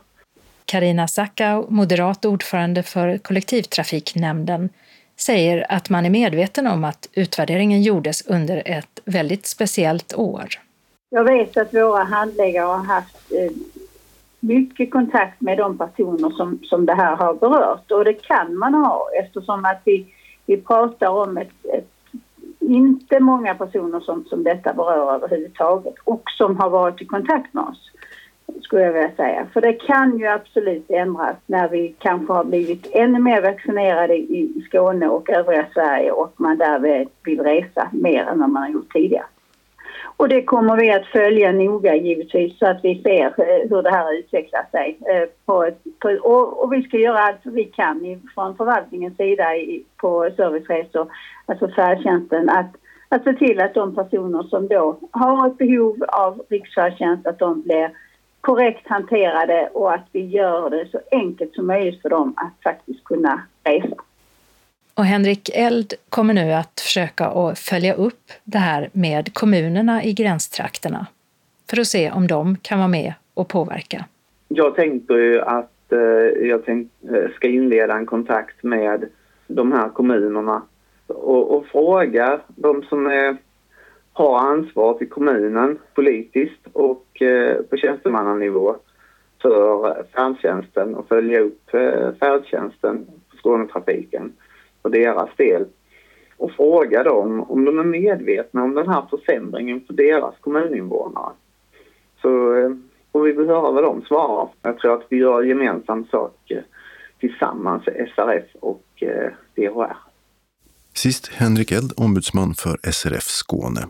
[SPEAKER 9] Karina Sackau, moderat ordförande för kollektivtrafiknämnden, säger att man är medveten om att utvärderingen gjordes under ett väldigt speciellt år.
[SPEAKER 8] Jag vet att våra handläggare har haft eh, mycket kontakt med de personer som, som det här har berört och det kan man ha eftersom att vi, vi pratar om ett, ett inte många personer som, som detta berör överhuvudtaget och som har varit i kontakt med oss skulle jag vilja säga. För det kan ju absolut ändras när vi kanske har blivit ännu mer vaccinerade i Skåne och övriga Sverige och man därmed vill resa mer än vad man har gjort tidigare. Och det kommer vi att följa noga givetvis så att vi ser eh, hur det här utvecklar sig. Eh, på ett, på, och, och, vi ska göra allt vi kan från förvaltningens sida i, på serviceresor, alltså färdtjänsten, att, att se till att de personer som då har ett behov av riksfärdtjänst, att de blir korrekt hanterade och att vi gör det så enkelt som möjligt för dem att faktiskt kunna resa.
[SPEAKER 9] Och Henrik Eld kommer nu att försöka att följa upp det här med kommunerna i gränstrakterna för att se om de kan vara med och påverka.
[SPEAKER 10] Jag tänkte ju att eh, jag tänkte, eh, ska inleda en kontakt med de här kommunerna och, och fråga de som är har ansvar till kommunen politiskt och eh, på tjänstemannanivå för färdtjänsten och följa upp färdtjänsten på Skånetrafiken för deras del och fråga dem om de är medvetna om den här försämringen för deras kommuninvånare. Så eh, får vi höra vad de svarar. Jag tror att vi gör gemensam sak eh, tillsammans, SRF och eh, DHR.
[SPEAKER 1] Sist Henrik Eld, ombudsman för SRF Skåne.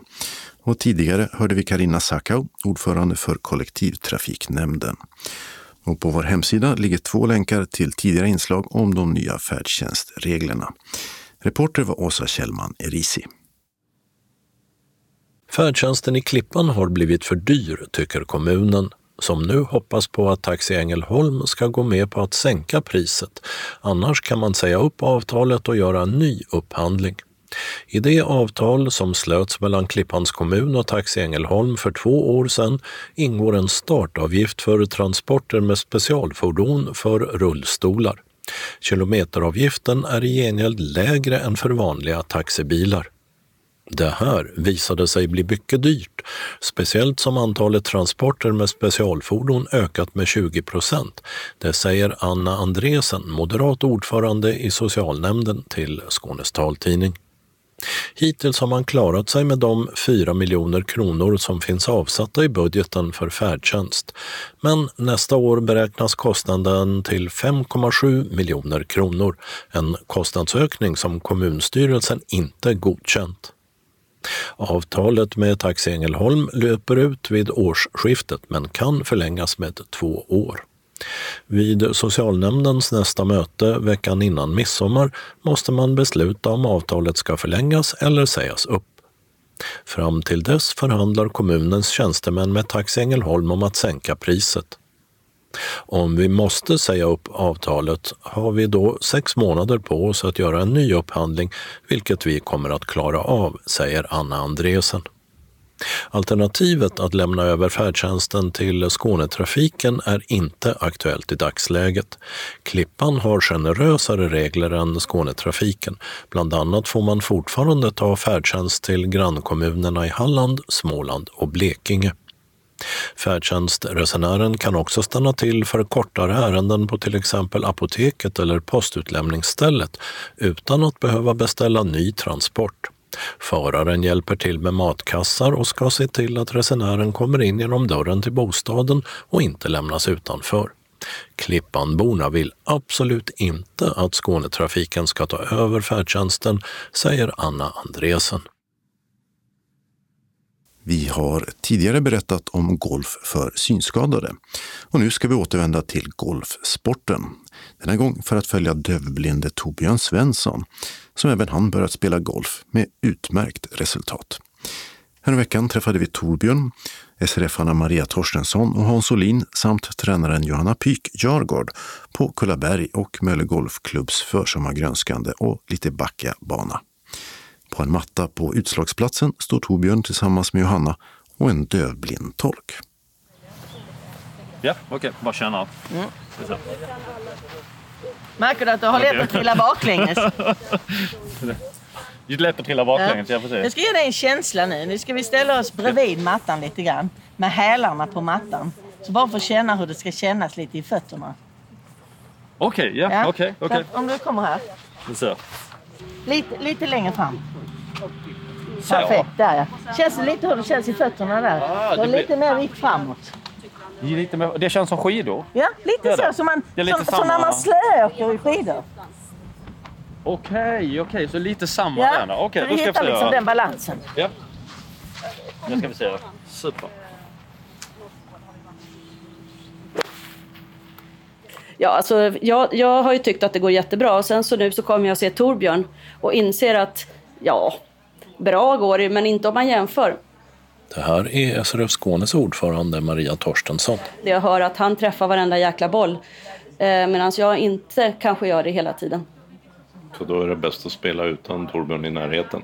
[SPEAKER 1] Och tidigare hörde vi Karina Sackau, ordförande för kollektivtrafiknämnden. Och på vår hemsida ligger två länkar till tidigare inslag om de nya färdtjänstreglerna. Reporter var Åsa Kjellman Erisi.
[SPEAKER 2] Färdtjänsten i Klippan har blivit för dyr, tycker kommunen som nu hoppas på att Taxi Ängelholm ska gå med på att sänka priset. Annars kan man säga upp avtalet och göra en ny upphandling. I det avtal som slöts mellan Klippans kommun och Taxi Ängelholm för två år sedan ingår en startavgift för transporter med specialfordon för rullstolar. Kilometeravgiften är i gengäld lägre än för vanliga taxibilar. Det här visade sig bli mycket dyrt, speciellt som antalet transporter med specialfordon ökat med 20 procent. Det säger Anna Andresen, moderat ordförande i socialnämnden till Skånes taltidning. Hittills har man klarat sig med de 4 miljoner kronor som finns avsatta i budgeten för färdtjänst. Men nästa år beräknas kostnaden till 5,7 miljoner kronor, en kostnadsökning som kommunstyrelsen inte godkänt. Avtalet med Taxi Ängelholm löper ut vid årsskiftet men kan förlängas med två år. Vid socialnämndens nästa möte veckan innan midsommar måste man besluta om avtalet ska förlängas eller sägas upp. Fram till dess förhandlar kommunens tjänstemän med Taxi Ängelholm om att sänka priset. Om vi måste säga upp avtalet har vi då sex månader på oss att göra en ny upphandling, vilket vi kommer att klara av, säger Anna Andresen. Alternativet att lämna över färdtjänsten till Skånetrafiken är inte aktuellt i dagsläget. Klippan har generösare regler än Skånetrafiken. Bland annat får man fortfarande ta färdtjänst till grannkommunerna i Halland, Småland och Blekinge. Färdtjänstresenären kan också stanna till för kortare ärenden på till exempel apoteket eller postutlämningsstället utan att behöva beställa ny transport. Föraren hjälper till med matkassar och ska se till att resenären kommer in genom dörren till bostaden och inte lämnas utanför. Klippanborna vill absolut inte att Skånetrafiken ska ta över färdtjänsten, säger Anna Andresen.
[SPEAKER 1] Vi har tidigare berättat om golf för synskadade och nu ska vi återvända till golfsporten. Denna gång för att följa dövblinde Torbjörn Svensson som även han börjat spela golf med utmärkt resultat. Häromveckan träffade vi Torbjörn, SRF-arna Maria Torstensson och Hans Olin samt tränaren Johanna Pyk Jargård på Kullaberg och Mölle Golfklubbs försommargrönskande och lite backiga bana. På en matta på utslagsplatsen står Torbjörn tillsammans med Johanna och en dövblind tolk.
[SPEAKER 11] Ja, okej. Okay. Bara känna. Mm.
[SPEAKER 12] Märker du att du har lätt att trilla baklänges?
[SPEAKER 11] Det är lätt att trilla baklänges, ja. precis.
[SPEAKER 12] Jag ska ge dig en känsla nu. Nu ska vi ställa oss bredvid mattan lite grann. Med hälarna på mattan. Så bara för att känna hur det ska kännas lite i fötterna.
[SPEAKER 11] Okej, okay, ja. ja. Okej, okay, okay.
[SPEAKER 12] Om du kommer här.
[SPEAKER 11] Så.
[SPEAKER 12] Lite, lite längre fram. Så. Perfekt, där ja. Känns det lite hur det känns i fötterna där? Ah, det lite mer vikt framåt.
[SPEAKER 11] Lite mer, det känns som skidor?
[SPEAKER 12] Ja, lite så. Som, man, som, samma... som när man slöåker i skidor.
[SPEAKER 11] Okej, okay, okej. Okay. Så lite samma ja, där. Okej,
[SPEAKER 12] okay, då ska vi se. liksom den balansen.
[SPEAKER 11] Ja. Nu ska vi se. Super.
[SPEAKER 13] Ja, alltså, jag, jag har ju tyckt att det går jättebra och sen så nu så kommer jag se Torbjörn och inser att ja, bra går det men inte om man jämför.
[SPEAKER 2] Det här är SRF Skånes ordförande Maria Torstensson.
[SPEAKER 13] Jag hör att han träffar varenda jäkla boll eh, medan jag inte kanske gör det hela tiden.
[SPEAKER 14] Så då är det bäst att spela utan Torbjörn i närheten?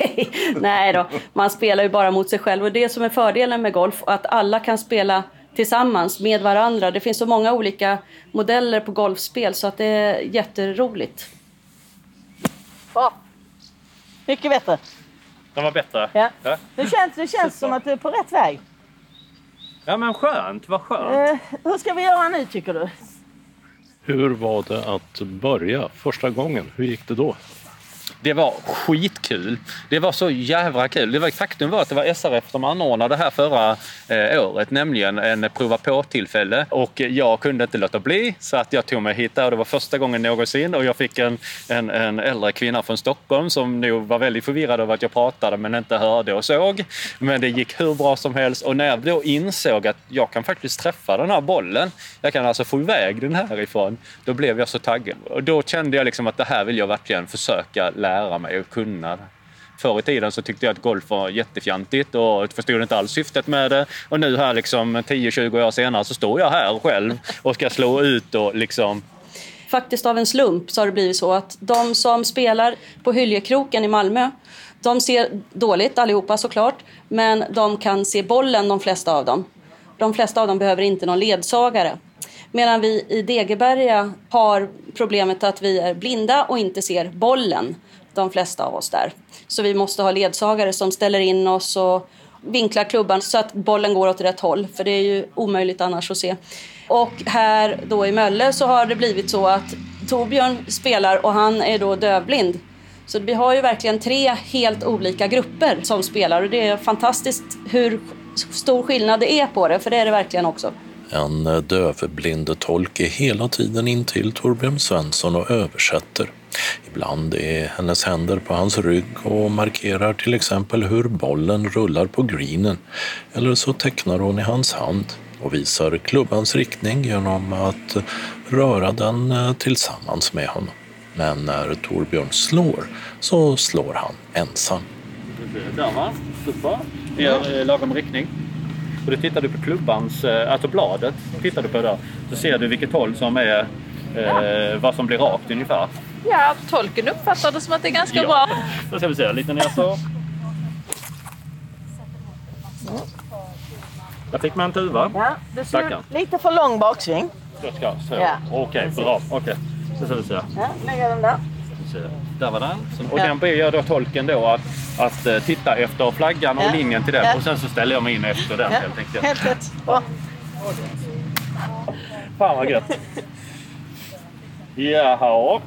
[SPEAKER 14] (laughs)
[SPEAKER 13] Nej då, man spelar ju bara mot sig själv och det som är fördelen med golf att alla kan spela tillsammans med varandra. Det finns så många olika modeller på golfspel så att det är jätteroligt.
[SPEAKER 12] Bra! Mycket bättre.
[SPEAKER 11] Den var bättre?
[SPEAKER 12] Ja. ja. Det känns, det känns som att du är på rätt väg.
[SPEAKER 11] Ja men skönt, vad skönt.
[SPEAKER 12] Eh, hur ska vi göra nu tycker du?
[SPEAKER 14] Hur var det att börja första gången? Hur gick det då?
[SPEAKER 11] Det var skitkul. Det var så jävla kul. Det var, faktum var att det var SRF som anordnade det här förra eh, året, nämligen en prova på-tillfälle. Och jag kunde inte låta bli så att jag tog mig hit där och det var första gången någonsin och jag fick en, en, en äldre kvinna från Stockholm som nog var väldigt förvirrad över att jag pratade men inte hörde och såg. Men det gick hur bra som helst och när jag då insåg att jag kan faktiskt träffa den här bollen, jag kan alltså få iväg den härifrån, då blev jag så taggad. Och då kände jag liksom att det här vill jag verkligen försöka lära lära mig och kunna. Förr i tiden så tyckte jag att golf var jättefjantigt och förstod inte alls syftet med det. Och nu här liksom 10-20 år senare så står jag här själv och ska slå ut och liksom
[SPEAKER 13] Faktiskt av en slump så har det blivit så att de som spelar på Hyljekroken i Malmö de ser dåligt allihopa såklart, men de kan se bollen de flesta av dem. De flesta av dem behöver inte någon ledsagare. Medan vi i Degeberga har problemet att vi är blinda och inte ser bollen, de flesta av oss där. Så vi måste ha ledsagare som ställer in oss och vinklar klubban så att bollen går åt rätt håll, för det är ju omöjligt annars att se. Och här då i Mölle så har det blivit så att Torbjörn spelar och han är då dövblind. Så vi har ju verkligen tre helt olika grupper som spelar och det är fantastiskt hur stor skillnad det är på det, för det är det verkligen också.
[SPEAKER 2] En dövblind tolk är hela tiden in till Torbjörn Svensson och översätter. Ibland är hennes händer på hans rygg och markerar till exempel hur bollen rullar på greenen. Eller så tecknar hon i hans hand och visar klubbans riktning genom att röra den eh, tillsammans med honom. Men när Torbjörn slår så slår han ensam.
[SPEAKER 11] Där va, super. Gör eh, lagom riktning. Och då tittar du på klubbans, eh, alltså bladet, tittar du på där. Så ser du vilket håll som är, eh, vad som blir rakt ungefär.
[SPEAKER 4] Ja, tolken uppfattar det som att det är ganska
[SPEAKER 11] Ja.
[SPEAKER 4] bra.
[SPEAKER 11] Då ska vi se, lite ner så. Där fick man en tuva.
[SPEAKER 12] Ja, det ser lite för lång baksving.
[SPEAKER 11] Då ska så.
[SPEAKER 12] Ja.
[SPEAKER 11] Okej, bra. Okej. Så ska vi se.
[SPEAKER 12] Ja, lägga den där.
[SPEAKER 11] Där var den. Så, och
[SPEAKER 12] Ja.
[SPEAKER 11] den ber jag då tolken då att, att eh, titta efter flaggan och
[SPEAKER 12] Ja.
[SPEAKER 11] linjen till den.
[SPEAKER 12] Ja.
[SPEAKER 11] Och sen så ställer jag mig in efter den
[SPEAKER 12] Ja,
[SPEAKER 11] helt enkelt.
[SPEAKER 12] helt rätt. Bra.
[SPEAKER 11] Fan vad gött. Jaha.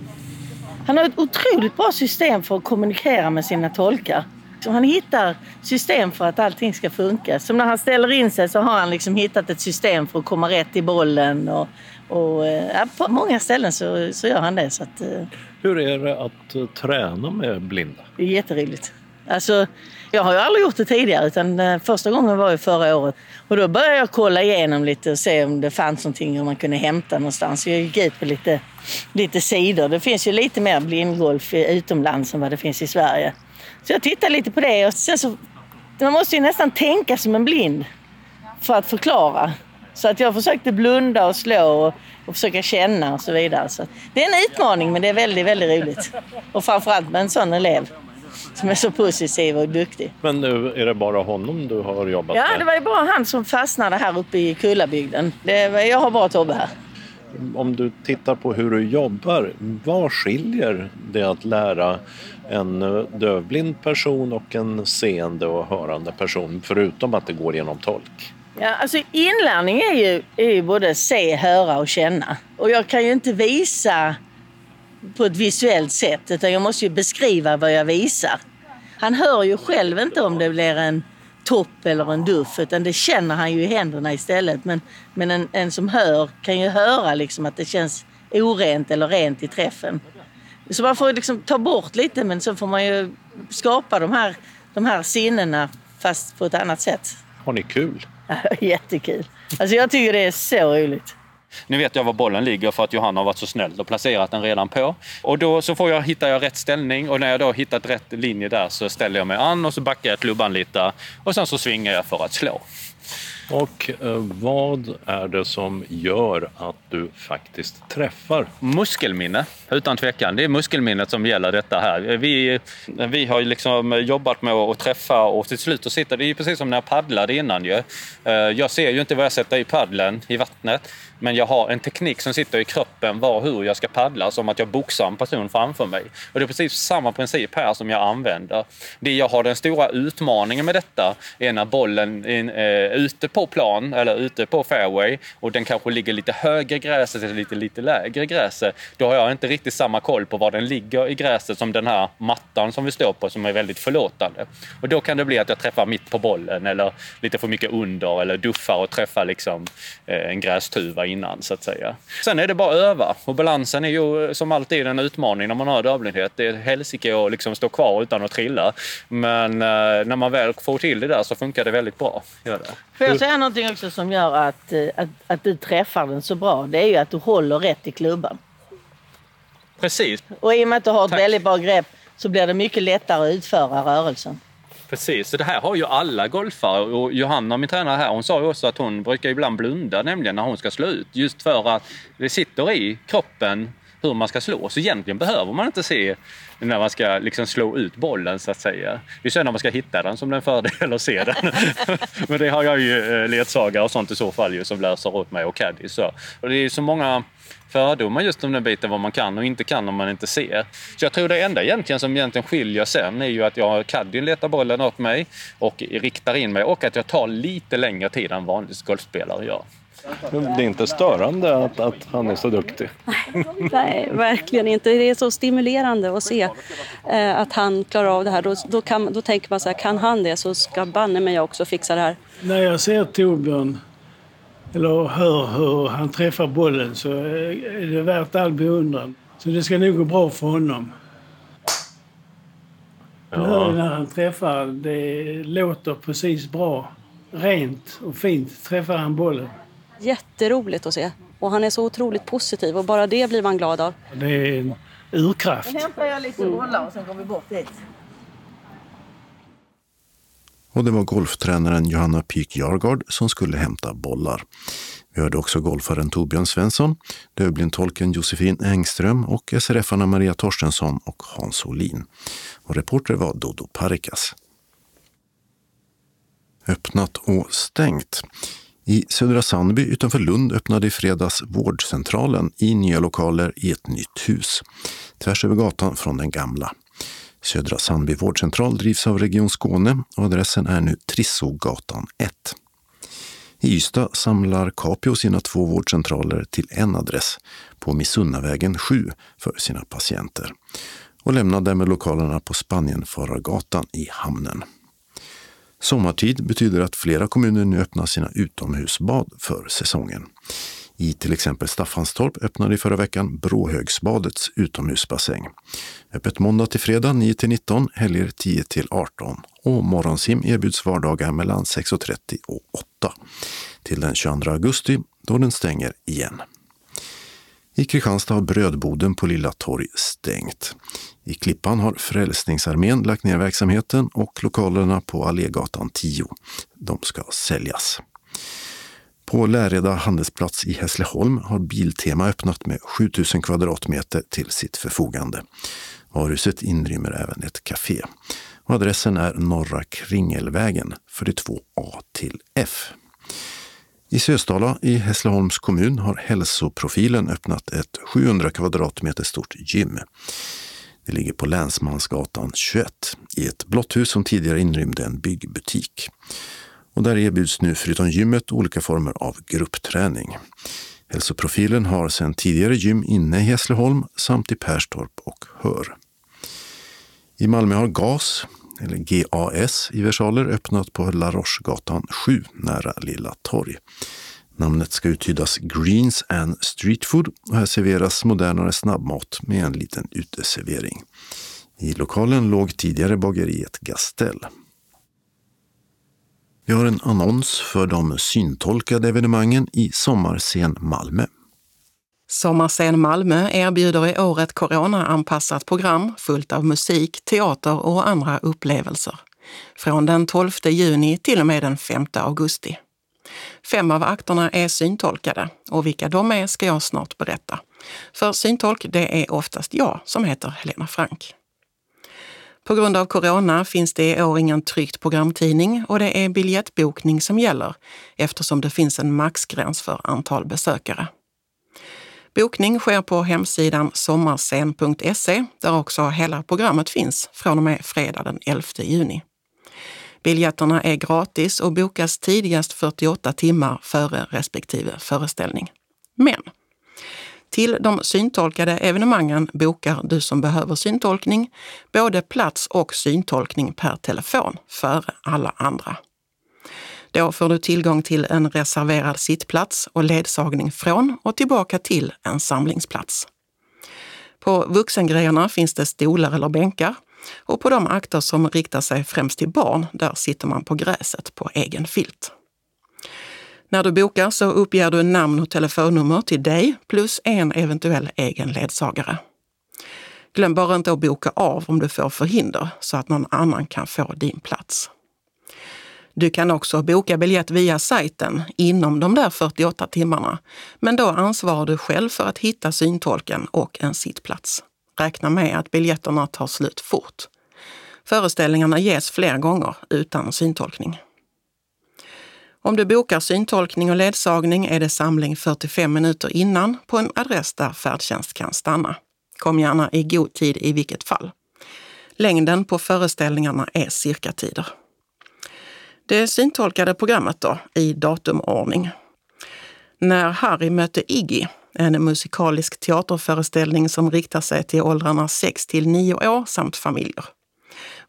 [SPEAKER 12] Han har ett otroligt bra system för att kommunicera med sina tolkar. Så han hittar system för att allting ska funka. Som när han ställer in sig så har han liksom hittat ett system för att komma rätt i bollen. Och, och, eh, ja, på många ställen så, så gör han det. Så att, eh,
[SPEAKER 2] Hur är det att eh, träna med blinda?
[SPEAKER 12] det är jätteroligt. Alltså, jag har ju aldrig gjort det tidigare utan eh, första gången var ju förra året. Och då började jag kolla igenom lite och se om det fanns någonting om man kunde hämta någonstans. Jag gick ut på lite, lite sidor. Det finns ju lite mer blindgolf utomlands än vad det finns i Sverige. Så jag tittade lite på det och sen så... Man måste ju nästan tänka som en blind för att förklara. Så att jag försökte blunda och slå och, och försöka känna och så vidare. Så det är en utmaning men det är väldigt, väldigt roligt. Och framförallt med en sån elev som är så positiv och duktig.
[SPEAKER 2] Men nu är det bara honom du har jobbat
[SPEAKER 12] Ja,
[SPEAKER 2] med?
[SPEAKER 12] det var ju bara han som fastnade här uppe i Kullabygden. Det var, jag har bara Tobbe här.
[SPEAKER 2] Om du tittar på hur du jobbar, vad skiljer det att lära en dövblind person och en seende och hörande person förutom att det går genom tolk?
[SPEAKER 12] Ja, alltså inlärning är ju, är ju både se, höra och känna. Och jag kan ju inte visa på ett visuellt sätt utan jag måste ju beskriva vad jag visar. Han hör ju själv inte om det blir en topp eller en duff utan det känner han ju i händerna istället. Men, men en, en som hör kan ju höra liksom att det känns orent eller rent i träffen. Så man får liksom ta bort lite men så får man ju skapa de här, de här sinnena fast på ett annat sätt.
[SPEAKER 2] Har ni kul? (laughs)
[SPEAKER 12] Jättekul. Alltså jag tycker det är så roligt.
[SPEAKER 11] Nu vet jag var bollen ligger för att Johanna har varit så snäll och placerat den redan på. Och då så får jag, hittar jag rätt ställning och när jag då har hittat rätt linje där så ställer jag mig an och så backar jag klubban lite och sen så svingar jag för att slå.
[SPEAKER 2] Och eh, vad är det som gör att du faktiskt träffar?
[SPEAKER 11] Muskelminne, utan tvekan. Det är muskelminnet som gäller detta här. Vi, vi har ju liksom jobbat med att träffa och till slut att sitta. Det är ju precis som när jag paddlade innan ju. Eh, jag ser ju inte vad jag sätter i paddeln i vattnet. Men jag har en teknik som sitter i kroppen var och hur jag ska paddla som att jag boxar en person framför mig. Och det är precis samma princip här som jag använder. Det jag har den stora utmaningen med detta är när bollen är eh, ute på plan eller ute på fairway och den kanske ligger lite högre gräset eller lite, lite lägre gräset. Då har jag inte riktigt samma koll på var den ligger i gräset som den här mattan som vi står på som är väldigt förlåtande. Och då kan det bli att jag träffar mitt på bollen eller lite för mycket under eller duffar och träffar liksom eh, en grästuva innan så att säga. Sen är det bara att öva och balansen är ju som alltid en utmaning när man har dövblindhet. Det är helsike att liksom stå kvar utan att trilla. Men eh, när man väl får till det där så funkar det väldigt bra. Gör det.
[SPEAKER 12] Får jag säga någonting också som gör att, eh, att, att du träffar den så bra? Det är ju att du håller rätt i klubban.
[SPEAKER 11] Precis.
[SPEAKER 12] Och i och med att du har ett väldigt bra grepp så blir det mycket lättare att utföra rörelsen.
[SPEAKER 11] Precis, så det här har ju alla golfare och Johanna, min tränare här, hon sa ju också att hon brukar ibland blunda nämligen när hon ska slå ut. Just för att det sitter i kroppen hur man ska slå. Så egentligen behöver man inte se när man ska liksom slå ut bollen så att säga. Det är sen när man ska hitta den som det är en fördel (laughs) att se den. (laughs) Men det har jag ju eh, ledsagare och sånt i så fall ju som läser åt mig och caddy. Så. Och det är så många fördomar just om den biten vad man kan och inte kan om man inte ser. Så jag tror det enda egentligen som egentligen skiljer sen är ju att jag caddien letar bollen åt mig och riktar in mig och att jag tar lite längre tid än vanlig golfspelare gör.
[SPEAKER 14] Det är inte störande att, att han är så duktig.
[SPEAKER 13] Nej, verkligen inte. Det är så stimulerande att se eh, att han klarar av det här. Då, då, kan, då tänker man så här, kan han det så ska banne mig jag också fixa det här.
[SPEAKER 15] När jag ser Torbjörn eller hör hur han träffar bollen så är det värt all beundran. Så det ska nog gå bra för honom. Ja. När han träffar, det låter precis bra. Rent och fint träffar han bollen.
[SPEAKER 13] Jätteroligt att se. Och han är så otroligt positiv och bara det blir man glad av.
[SPEAKER 15] Det är en urkraft.
[SPEAKER 12] Nu hämtar jag lite bollar och sen går vi bort dit.
[SPEAKER 1] Och det var golftränaren Johanna Pyk Jargard som skulle hämta bollar. Vi hörde också golfaren Torbjörn Svensson, Dövblindtolken Josefin Engström och SRF-arna Maria Torstensson och Hans Olin. Och reporter var Dodo Parikas. Öppnat och stängt. I Södra Sandby utanför Lund öppnade i fredags vårdcentralen i nya lokaler i ett nytt hus, tvärs över gatan från den gamla. Södra Sandby vårdcentral drivs av Region Skåne och adressen är nu Trissogatan 1. I Ystad samlar Capio sina två vårdcentraler till en adress på Missunnavägen 7 för sina patienter och lämnar därmed lokalerna på Spanienfarargatan i hamnen. Sommartid betyder att flera kommuner nu öppnar sina utomhusbad för säsongen. I till exempel Staffanstorp öppnade i förra veckan Bråhögsbadets utomhusbassäng. Öppet måndag till fredag 9 till 19, helger 10 till 18 och morgonsim erbjuds vardagar mellan 6.30 och 8 till den 22 augusti då den stänger igen. I Kristianstad har brödboden på Lilla Torg stängt. I Klippan har Frälsningsarmén lagt ner verksamheten och lokalerna på Allégatan 10. De ska säljas. På Läreda handelsplats i Hässleholm har Biltema öppnat med 7000 kvadratmeter till sitt förfogande. Varuhuset inrymmer även ett café. Adressen är Norra Kringelvägen 42A till F. I Sösdala i Hässleholms kommun har Hälsoprofilen öppnat ett 700 kvadratmeter stort gym. Det ligger på Länsmansgatan 21 i ett blått hus som tidigare inrymde en byggbutik. Och där erbjuds nu förutom gymmet olika former av gruppträning. Hälsoprofilen har sedan tidigare gym inne i Hässleholm samt i Perstorp och Hör. I Malmö har GAS, eller GAS i versaler, öppnat på La Rochegatan 7 nära Lilla Torg. Namnet ska uttydas Greens and Street Food och här serveras modernare snabbmat med en liten uteservering. I lokalen låg tidigare bageriet Gastell. Vi har en annons för de syntolkade evenemangen i Sommarscen Malmö.
[SPEAKER 16] Sommarscen Malmö erbjuder i år ett coronaanpassat program fullt av musik, teater och andra upplevelser. Från den 12 juni till och med den 5 augusti. Fem av akterna är syntolkade och vilka de är ska jag snart berätta. För syntolk, det är oftast jag som heter Helena Frank. På grund av corona finns det i år ingen tryckt programtidning och det är biljettbokning som gäller eftersom det finns en maxgräns för antal besökare. Bokning sker på hemsidan sommarscen.se där också hela programmet finns från och med fredag den 11 juni. Biljetterna är gratis och bokas tidigast 48 timmar före respektive föreställning. Men till de syntolkade evenemangen bokar du som behöver syntolkning både plats och syntolkning per telefon före alla andra. Då får du tillgång till en reserverad sittplats och ledsagning från och tillbaka till en samlingsplats. På vuxengrejerna finns det stolar eller bänkar och på de akter som riktar sig främst till barn, där sitter man på gräset på egen filt. När du bokar så uppger du namn och telefonnummer till dig plus en eventuell egen ledsagare. Glöm bara inte att boka av om du får förhinder så att någon annan kan få din plats. Du kan också boka biljett via sajten inom de där 48 timmarna, men då ansvarar du själv för att hitta syntolken och en sittplats. Räkna med att biljetterna tar slut fort. Föreställningarna ges fler gånger utan syntolkning. Om du bokar syntolkning och ledsagning är det samling 45 minuter innan på en adress där färdtjänst kan stanna. Kom gärna i god tid i vilket fall. Längden på föreställningarna är cirkatider. Det syntolkade programmet då, i datumordning. När Harry mötte Iggy, en musikalisk teaterföreställning som riktar sig till åldrarna 6 till 9 år samt familjer.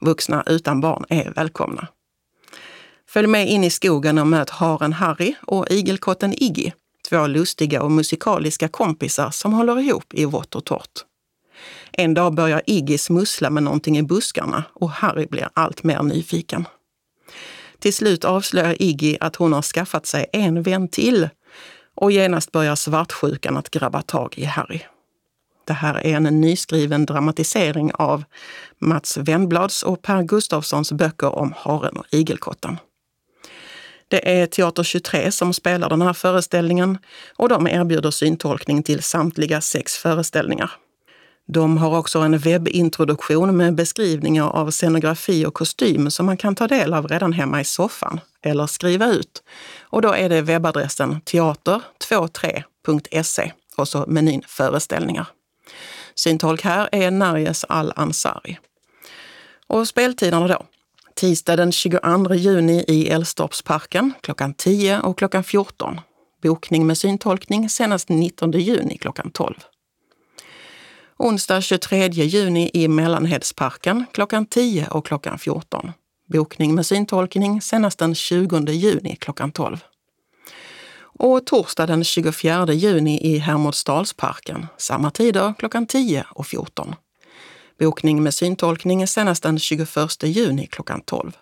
[SPEAKER 16] Vuxna utan barn är välkomna. Följ med in i skogen och möt haren Harry och igelkotten Iggy, två lustiga och musikaliska kompisar som håller ihop i vått och torrt. En dag börjar Iggy smussla med någonting i buskarna och Harry blir allt mer nyfiken. Till slut avslöjar Iggy att hon har skaffat sig en vän till och genast börjar svartsjukan att grabba tag i Harry. Det här är en nyskriven dramatisering av Mats Wennblads och Per Gustafssons böcker om haren och igelkotten. Det är Teater 23 som spelar den här föreställningen och de erbjuder syntolkning till samtliga sex föreställningar. De har också en webbintroduktion med beskrivningar av scenografi och kostym som man kan ta del av redan hemma i soffan eller skriva ut. Och då är det webbadressen teater23.se och så menyn föreställningar. Syntolk här är Narjes Al-Ansari. Och speltiderna då? Tisdag den 22 juni i Älvstorpsparken klockan 10 och klockan 14. Bokning med syntolkning senast 19 juni klockan 12. Onsdag 23 juni i Mellanhedsparken klockan 10 och klockan 14. Bokning med syntolkning senast den 20 juni klockan 12. Och torsdag den 24 juni i Hermodsdalsparken, samma tider klockan 10 och 14. Bokning med syntolkning senast den 21 juni klockan 12.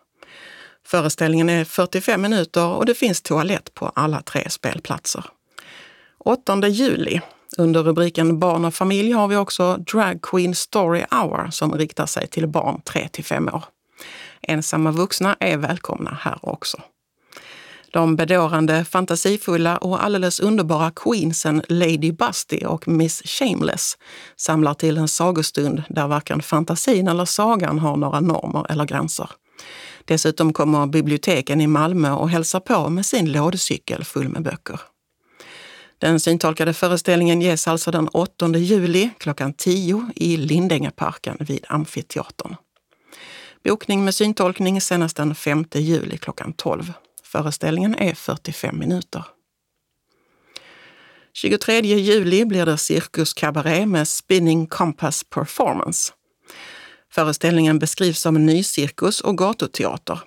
[SPEAKER 16] Föreställningen är 45 minuter och det finns toalett på alla tre spelplatser. 8 juli under rubriken Barn och familj har vi också Drag Queen Story Hour som riktar sig till barn 3 till 5 år. Ensamma vuxna är välkomna här också. De bedårande, fantasifulla och alldeles underbara queensen Lady Busty och Miss Shameless samlar till en sagostund där varken fantasin eller sagan har några normer eller gränser. Dessutom kommer biblioteken i Malmö och hälsar på med sin lådcykel full med böcker. Den syntolkade föreställningen ges alltså den 8 juli klockan 10 i Lindängeparken vid Amfiteatern. Bokning med syntolkning senast den 5 juli klockan 12. Föreställningen är 45 minuter. 23 juli blir det cirkuskabaré med Spinning Compass Performance. Föreställningen beskrivs som nycirkus och gatuteater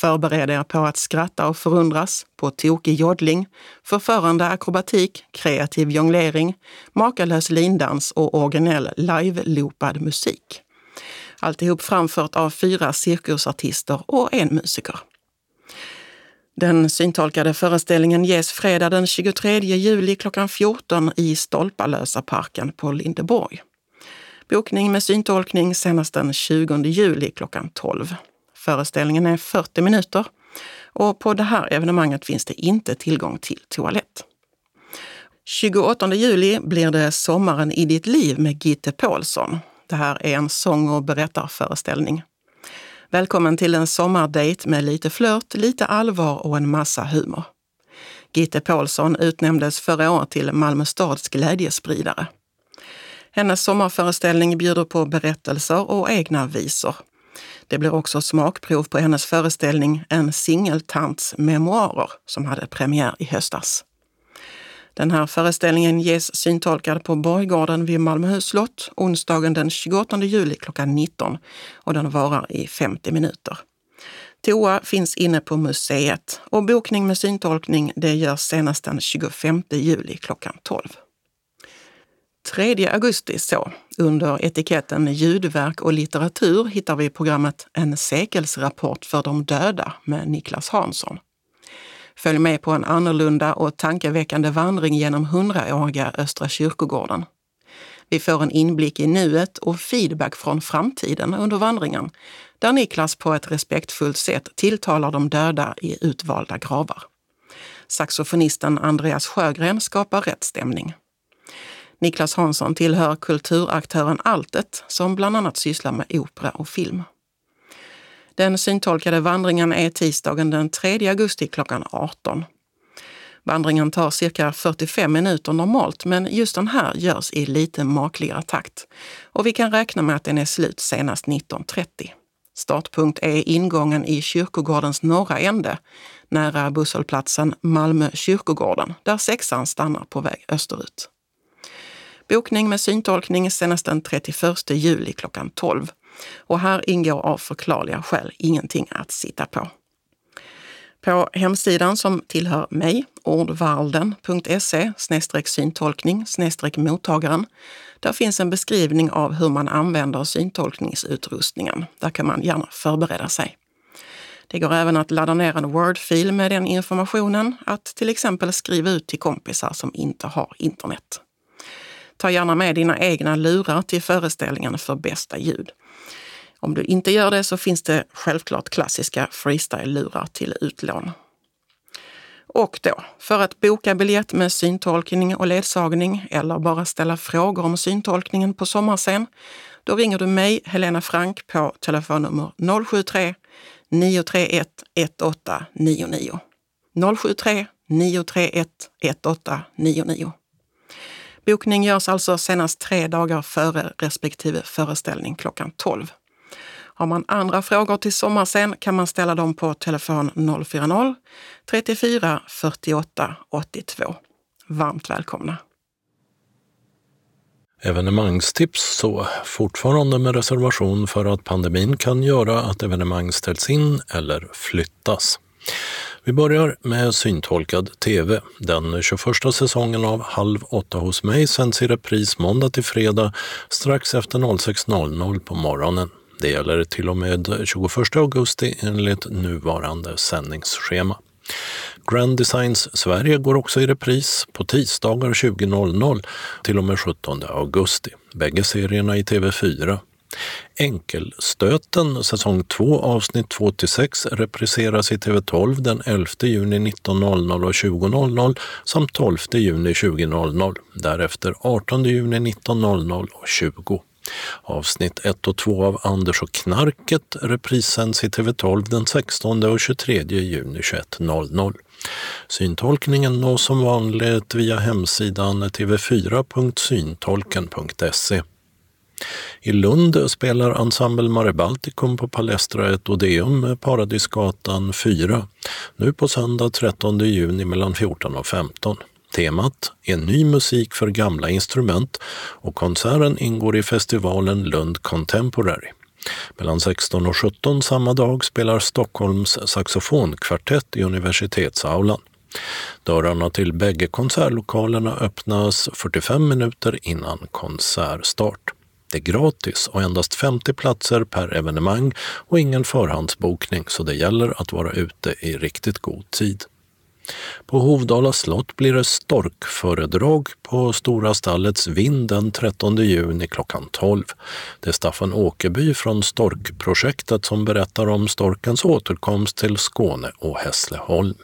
[SPEAKER 16] Förbered er på att skratta och förundras, på tokig joddling, förförande akrobatik, kreativ jonglering, makalös lindans och originell live-loopad musik. Alltihop framfört av fyra cirkusartister och en musiker. Den syntolkade föreställningen ges fredag den 23 juli klockan 14 i Stolpalösa parken på Lindeborg. Bokning med syntolkning senast den 20 juli klockan 12. Föreställningen är 40 minuter och på det här evenemanget finns det inte tillgång till toalett. 28 juli blir det Sommaren i ditt liv med Gitte Paulsson. Det här är en sång och berättarföreställning. Välkommen till en sommardejt med lite flört, lite allvar och en massa humor. Gitte Paulsson utnämndes förra året till Malmö stads glädjespridare. Hennes sommarföreställning bjuder på berättelser och egna visor. Det blir också smakprov på hennes föreställning En singeltants memoarer som hade premiär i höstas. Den här föreställningen ges syntolkad på Borggården vid Malmöhus slott onsdagen den 28 juli klockan 19 och den varar i 50 minuter. Toa finns inne på museet och bokning med syntolkning det görs senast den 25 juli klockan 12. 3 augusti så, under etiketten ljudverk och litteratur hittar vi programmet En säkelsrapport för de döda med Niklas Hansson. Följ med på en annorlunda och tankeväckande vandring genom hundraåriga Östra kyrkogården. Vi får en inblick i nuet och feedback från framtiden under vandringen, där Niklas på ett respektfullt sätt tilltalar de döda i utvalda gravar. Saxofonisten Andreas Sjögren skapar rätt stämning. Niklas Hansson tillhör kulturaktören Altet som bland annat sysslar med opera och film. Den syntolkade vandringen är tisdagen den 3 augusti klockan 18. Vandringen tar cirka 45 minuter normalt, men just den här görs i lite makligare takt. Och vi kan räkna med att den är slut senast 19.30. Startpunkt är ingången i kyrkogårdens norra ände, nära busshållplatsen Malmö kyrkogården, där sexan stannar på väg österut. Bokning med syntolkning senast den 31 juli klockan 12. Och här ingår av förklarliga skäl ingenting att sitta på. På hemsidan som tillhör mig, ordvarlden.se syntolkning mottagaren, där finns en beskrivning av hur man använder syntolkningsutrustningen. Där kan man gärna förbereda sig. Det går även att ladda ner en Word-fil med den informationen, att till exempel skriva ut till kompisar som inte har internet. Ta gärna med dina egna lurar till föreställningen för bästa ljud. Om du inte gör det så finns det självklart klassiska freestyle-lurar till utlån. Och då, för att boka biljett med syntolkning och ledsagning eller bara ställa frågor om syntolkningen på sommarscen, då ringer du mig, Helena Frank, på telefonnummer 073 931 1899. 073 931 1899. Bokning görs alltså senast tre dagar före respektive föreställning klockan 12. Har man andra frågor till sommarscen kan man ställa dem på telefon 040-34 48 82. Varmt välkomna!
[SPEAKER 2] Evenemangstips så, fortfarande med reservation för att pandemin kan göra att evenemang ställs in eller flyttas. Vi börjar med syntolkad TV. Den 21 säsongen av Halv åtta hos mig sänds i repris måndag till fredag strax efter 06.00 på morgonen. Det gäller till och med 21 augusti enligt nuvarande sändningsschema. Grand Designs Sverige går också i repris på tisdagar 20.00 till och med 17 augusti. Bägge serierna i TV4. Enkelstöten säsong 2 avsnitt 2-6 repriseras i TV12 den 11 juni 19.00 och 20.00 samt 12 juni 20.00. Därefter 18 juni 19.00 och 20. Avsnitt 1 och 2 av Anders och knarket reprissänds i TV12 den 16 och 23 juni 21.00. Syntolkningen nås som vanligt via hemsidan tv4.syntolken.se. I Lund spelar Ensemble Mare Balticum på Palestra ett Odeum med Paradisgatan 4, nu på söndag 13 juni mellan 14 och 15. Temat är ny musik för gamla instrument och konserten ingår i festivalen Lund Contemporary. Mellan 16 och 17 samma dag spelar Stockholms saxofonkvartett i universitetsaulan. Dörrarna till bägge konsertlokalerna öppnas 45 minuter innan konsertstart. Det är gratis och endast 50 platser per evenemang och ingen förhandsbokning så det gäller att vara ute i riktigt god tid. På Hovdala slott blir det storkföredrag på Stora stallets vind den 13 juni klockan 12. Det är Staffan Åkerby från Storkprojektet som berättar om storkens återkomst till Skåne och Hässleholm.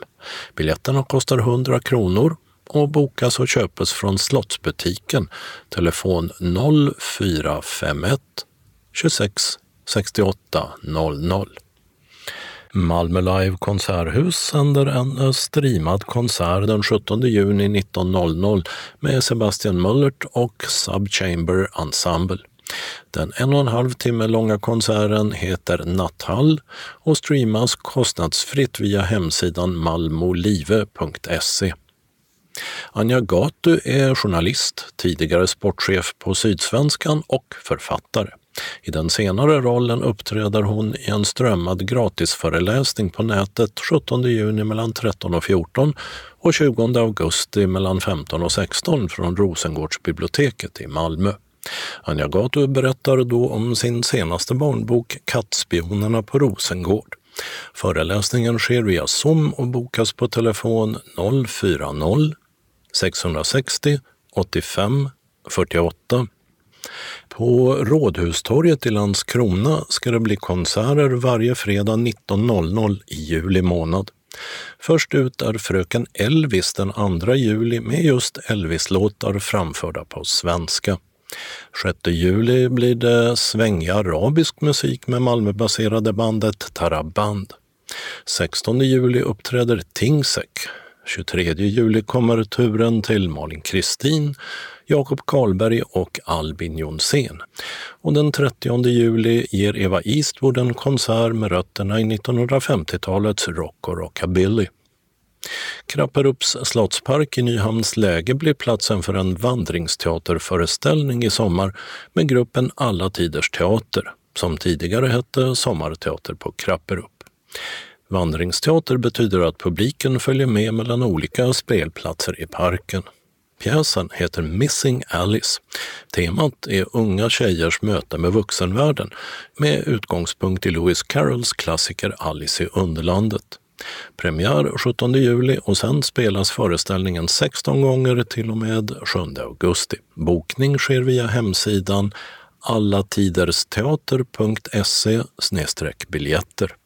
[SPEAKER 2] Biljetterna kostar 100 kronor och bokas och köpes från Slottsbutiken. Telefon 0451 26 68 00. Malmö Live Konserthus sänder en eh, streamad konsert den 17 juni 19.00 med Sebastian Möllert och Subchamber Ensemble. Den en och en halv timme långa konserten heter Natthall och streamas kostnadsfritt via hemsidan malmolive.se. Anja Gatu är journalist, tidigare sportchef på Sydsvenskan och författare. I den senare rollen uppträder hon i en strömmad gratisföreläsning på nätet 17 juni mellan 13 och 14 och 20 augusti mellan 15 och 16 från Rosengårdsbiblioteket i Malmö. Anja Gatu berättar då om sin senaste barnbok Kattspionerna på Rosengård. Föreläsningen sker via Zoom och bokas på telefon 040 660 85 48 På Rådhustorget i Landskrona ska det bli konserter varje fredag 19.00 i juli månad. Först ut är Fröken Elvis den 2 juli med just Elvis-låtar framförda på svenska. 6 juli blir det svängig arabisk musik med Malmöbaserade bandet Taraband. 16 juli uppträder Tingsek. 23 juli kommer turen till Malin Kristin, Jakob Karlberg och Albin Jonsén. Och den 30 juli ger Eva Eastwood en konsert med rötterna i 1950-talets rock och rockabilly. Krapperups slottspark i Nyhamns läge blir platsen för en vandringsteaterföreställning i sommar med gruppen Alla Tiders Teater, som tidigare hette Sommarteater på Krapperup. Vandringsteater betyder att publiken följer med mellan olika spelplatser i parken. Pjäsen heter Missing Alice. Temat är unga tjejers möte med vuxenvärlden med utgångspunkt i Lewis Carrolls klassiker Alice i Underlandet. Premiär 17 juli och sen spelas föreställningen 16 gånger till och med 7 augusti. Bokning sker via hemsidan allatidersteater.se biljetter.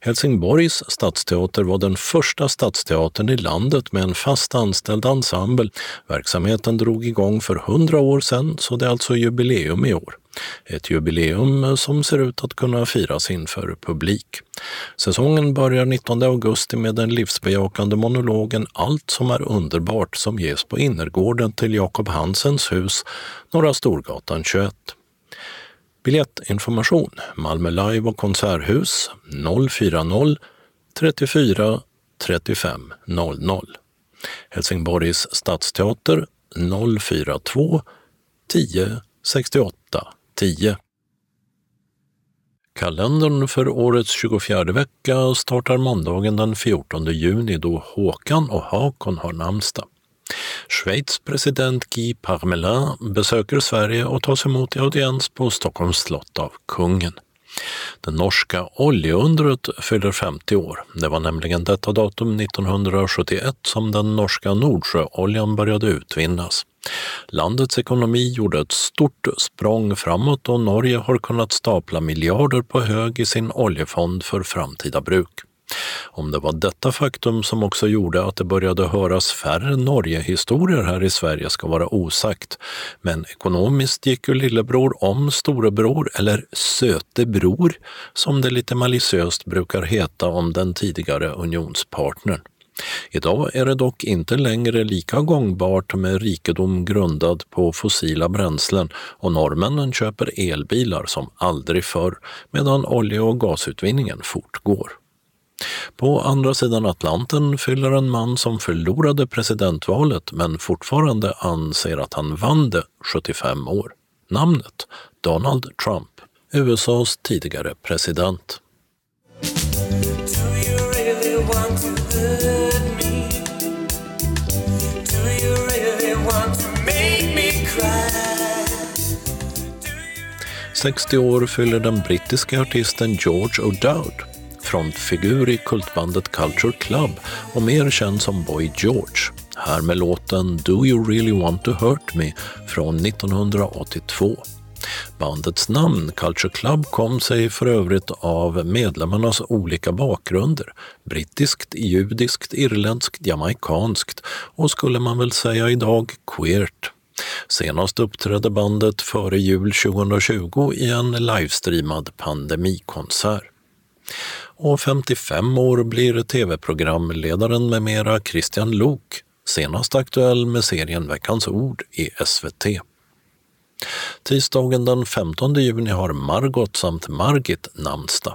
[SPEAKER 2] Helsingborgs stadsteater var den första stadsteatern i landet med en fast anställd ensemble. Verksamheten drog igång för 100 år sedan, så det är alltså jubileum i år. Ett jubileum eh, som ser ut att kunna firas inför publik. Säsongen börjar 19 augusti med den livsbejakande monologen Allt som är underbart som ges på innergården till Jakob Hansens hus, Norra Storgatan 21. Biljettinformation Malmö Live och Konserthus 040 34 35 00. Helsingborgs stadsteater 042 10 68 10. Kalendern för årets 24 vecka startar måndagen den 14 juni då Håkan och Hakon har namnsdag. Schweiz president Guy Parmelin besöker Sverige och tas emot i audiens på Stockholms slott av kungen. Det norska oljeundret fyller 50 år. Det var nämligen detta datum 1971 som den norska Nordsjöoljan började utvinnas. Landets ekonomi gjorde ett stort språng framåt och Norge har kunnat stapla miljarder på hög i sin oljefond för framtida bruk. Om det var detta faktum som också gjorde att det började höras färre Norgehistorier här i Sverige ska vara osagt. Men ekonomiskt gick ju lillebror om storebror, eller sötebror, som det lite maliciöst brukar heta om den tidigare unionspartnern. Idag är det dock inte längre lika gångbart med rikedom grundad på fossila bränslen och norrmännen köper elbilar som aldrig förr medan olje och gasutvinningen fortgår. På andra sidan Atlanten fyller en man som förlorade presidentvalet men fortfarande anser att han vann det 75 år. Namnet Donald Trump, USAs tidigare president. Really want to hurt me? Do you really want to make me cry? 60 år fyller den brittiska artisten George O'Dowd frontfigur i kultbandet Culture Club och mer känd som Boy George. Här med låten Do You Really Want To Hurt Me från 1982. Bandets namn Culture Club kom sig för övrigt av medlemmarnas olika bakgrunder. Brittiskt, judiskt, irländskt, jamaikanskt och skulle man väl säga idag queert. Senast uppträdde bandet före jul 2020 i en livestreamad pandemikonsert och 55 år blir tv-programledaren med mera Christian Lok, senast aktuell med serien Veckans ord i SVT. Tisdagen den 15 juni har Margot samt Margit namnsdag.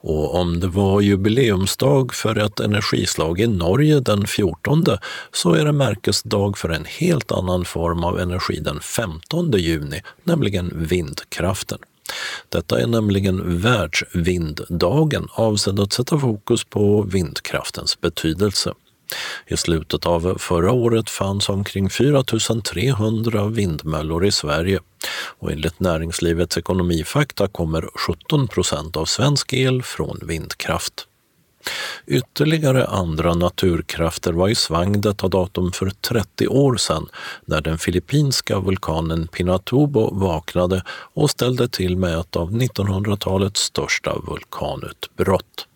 [SPEAKER 2] Och om det var jubileumsdag för ett energislag i Norge den 14 så är det märkesdag för en helt annan form av energi den 15 juni, nämligen vindkraften. Detta är nämligen Världsvinddagen avsedd att sätta fokus på vindkraftens betydelse. I slutet av förra året fanns omkring 4 300 vindmöllor i Sverige och enligt Näringslivets ekonomifakta kommer 17 procent av svensk el från vindkraft. Ytterligare andra naturkrafter var i svang detta datum för 30 år sedan när den filippinska vulkanen Pinatubo vaknade och ställde till med ett av 1900-talets största vulkanutbrott.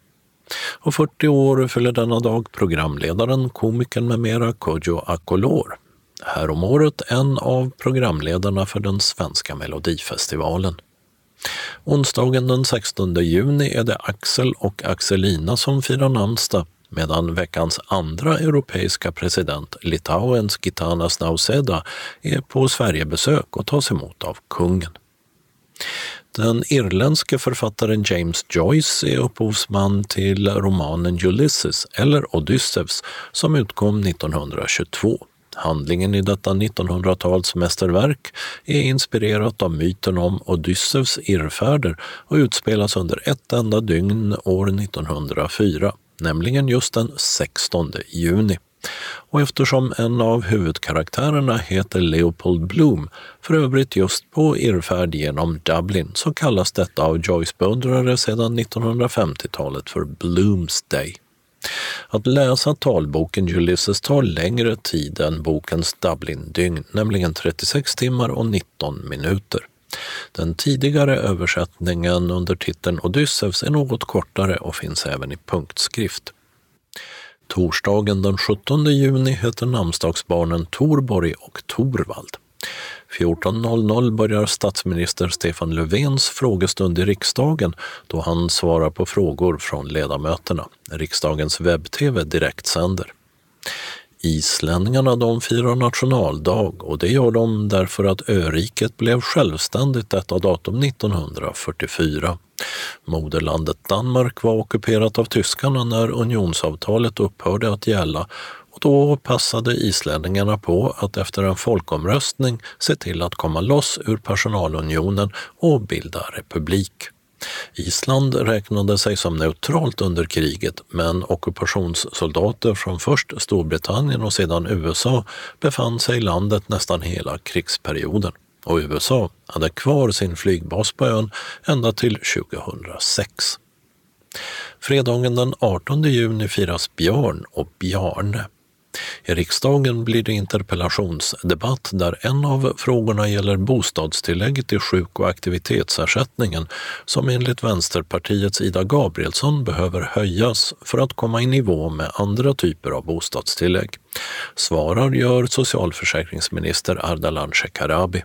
[SPEAKER 2] Och 40 år fyller denna dag programledaren, komikern med mera Kodjo Akolor. Häromåret en av programledarna för den svenska melodifestivalen. Onsdagen den 16 juni är det Axel och Axelina som firar namnsdag medan veckans andra europeiska president, Litauens Gitanas Nauseda, är på Sverigebesök och tas emot av kungen. Den irländske författaren James Joyce är upphovsman till romanen Ulysses, eller Odysseus, som utkom 1922. Handlingen i detta 1900-talsmästerverk är inspirerat av myten om Odysseus irrfärder och utspelas under ett enda dygn år 1904, nämligen just den 16 juni. Och eftersom en av huvudkaraktärerna heter Leopold Bloom, för övrigt just på irrfärd genom Dublin, så kallas detta av Joyce-beundrare sedan 1950-talet för Blooms Day. Att läsa talboken Ulysses tar längre tid än bokens Dublin-dygn, nämligen 36 timmar och 19 minuter. Den tidigare översättningen under titeln Odysseus är något kortare och finns även i punktskrift. Torsdagen den 17 juni heter namnsdagsbarnen Torborg och Torvald. 14.00 börjar statsminister Stefan Löfvens frågestund i riksdagen då han svarar på frågor från ledamöterna. Riksdagens webb-tv direktsänder. Islänningarna de firar nationaldag och det gör de därför att öriket blev självständigt detta datum 1944. Moderlandet Danmark var ockuperat av tyskarna när unionsavtalet upphörde att gälla och då passade islänningarna på att efter en folkomröstning se till att komma loss ur personalunionen och bilda republik. Island räknade sig som neutralt under kriget men ockupationssoldater från först Storbritannien och sedan USA befann sig i landet nästan hela krigsperioden och USA hade kvar sin flygbas på ön ända till 2006. Fredagen den 18 juni firas Björn och Bjarne. I riksdagen blir det interpellationsdebatt där en av frågorna gäller bostadstillägget i sjuk och aktivitetsersättningen som enligt Vänsterpartiets Ida Gabrielsson behöver höjas för att komma i nivå med andra typer av bostadstillägg. Svarar gör socialförsäkringsminister Ardalan Shekarabi.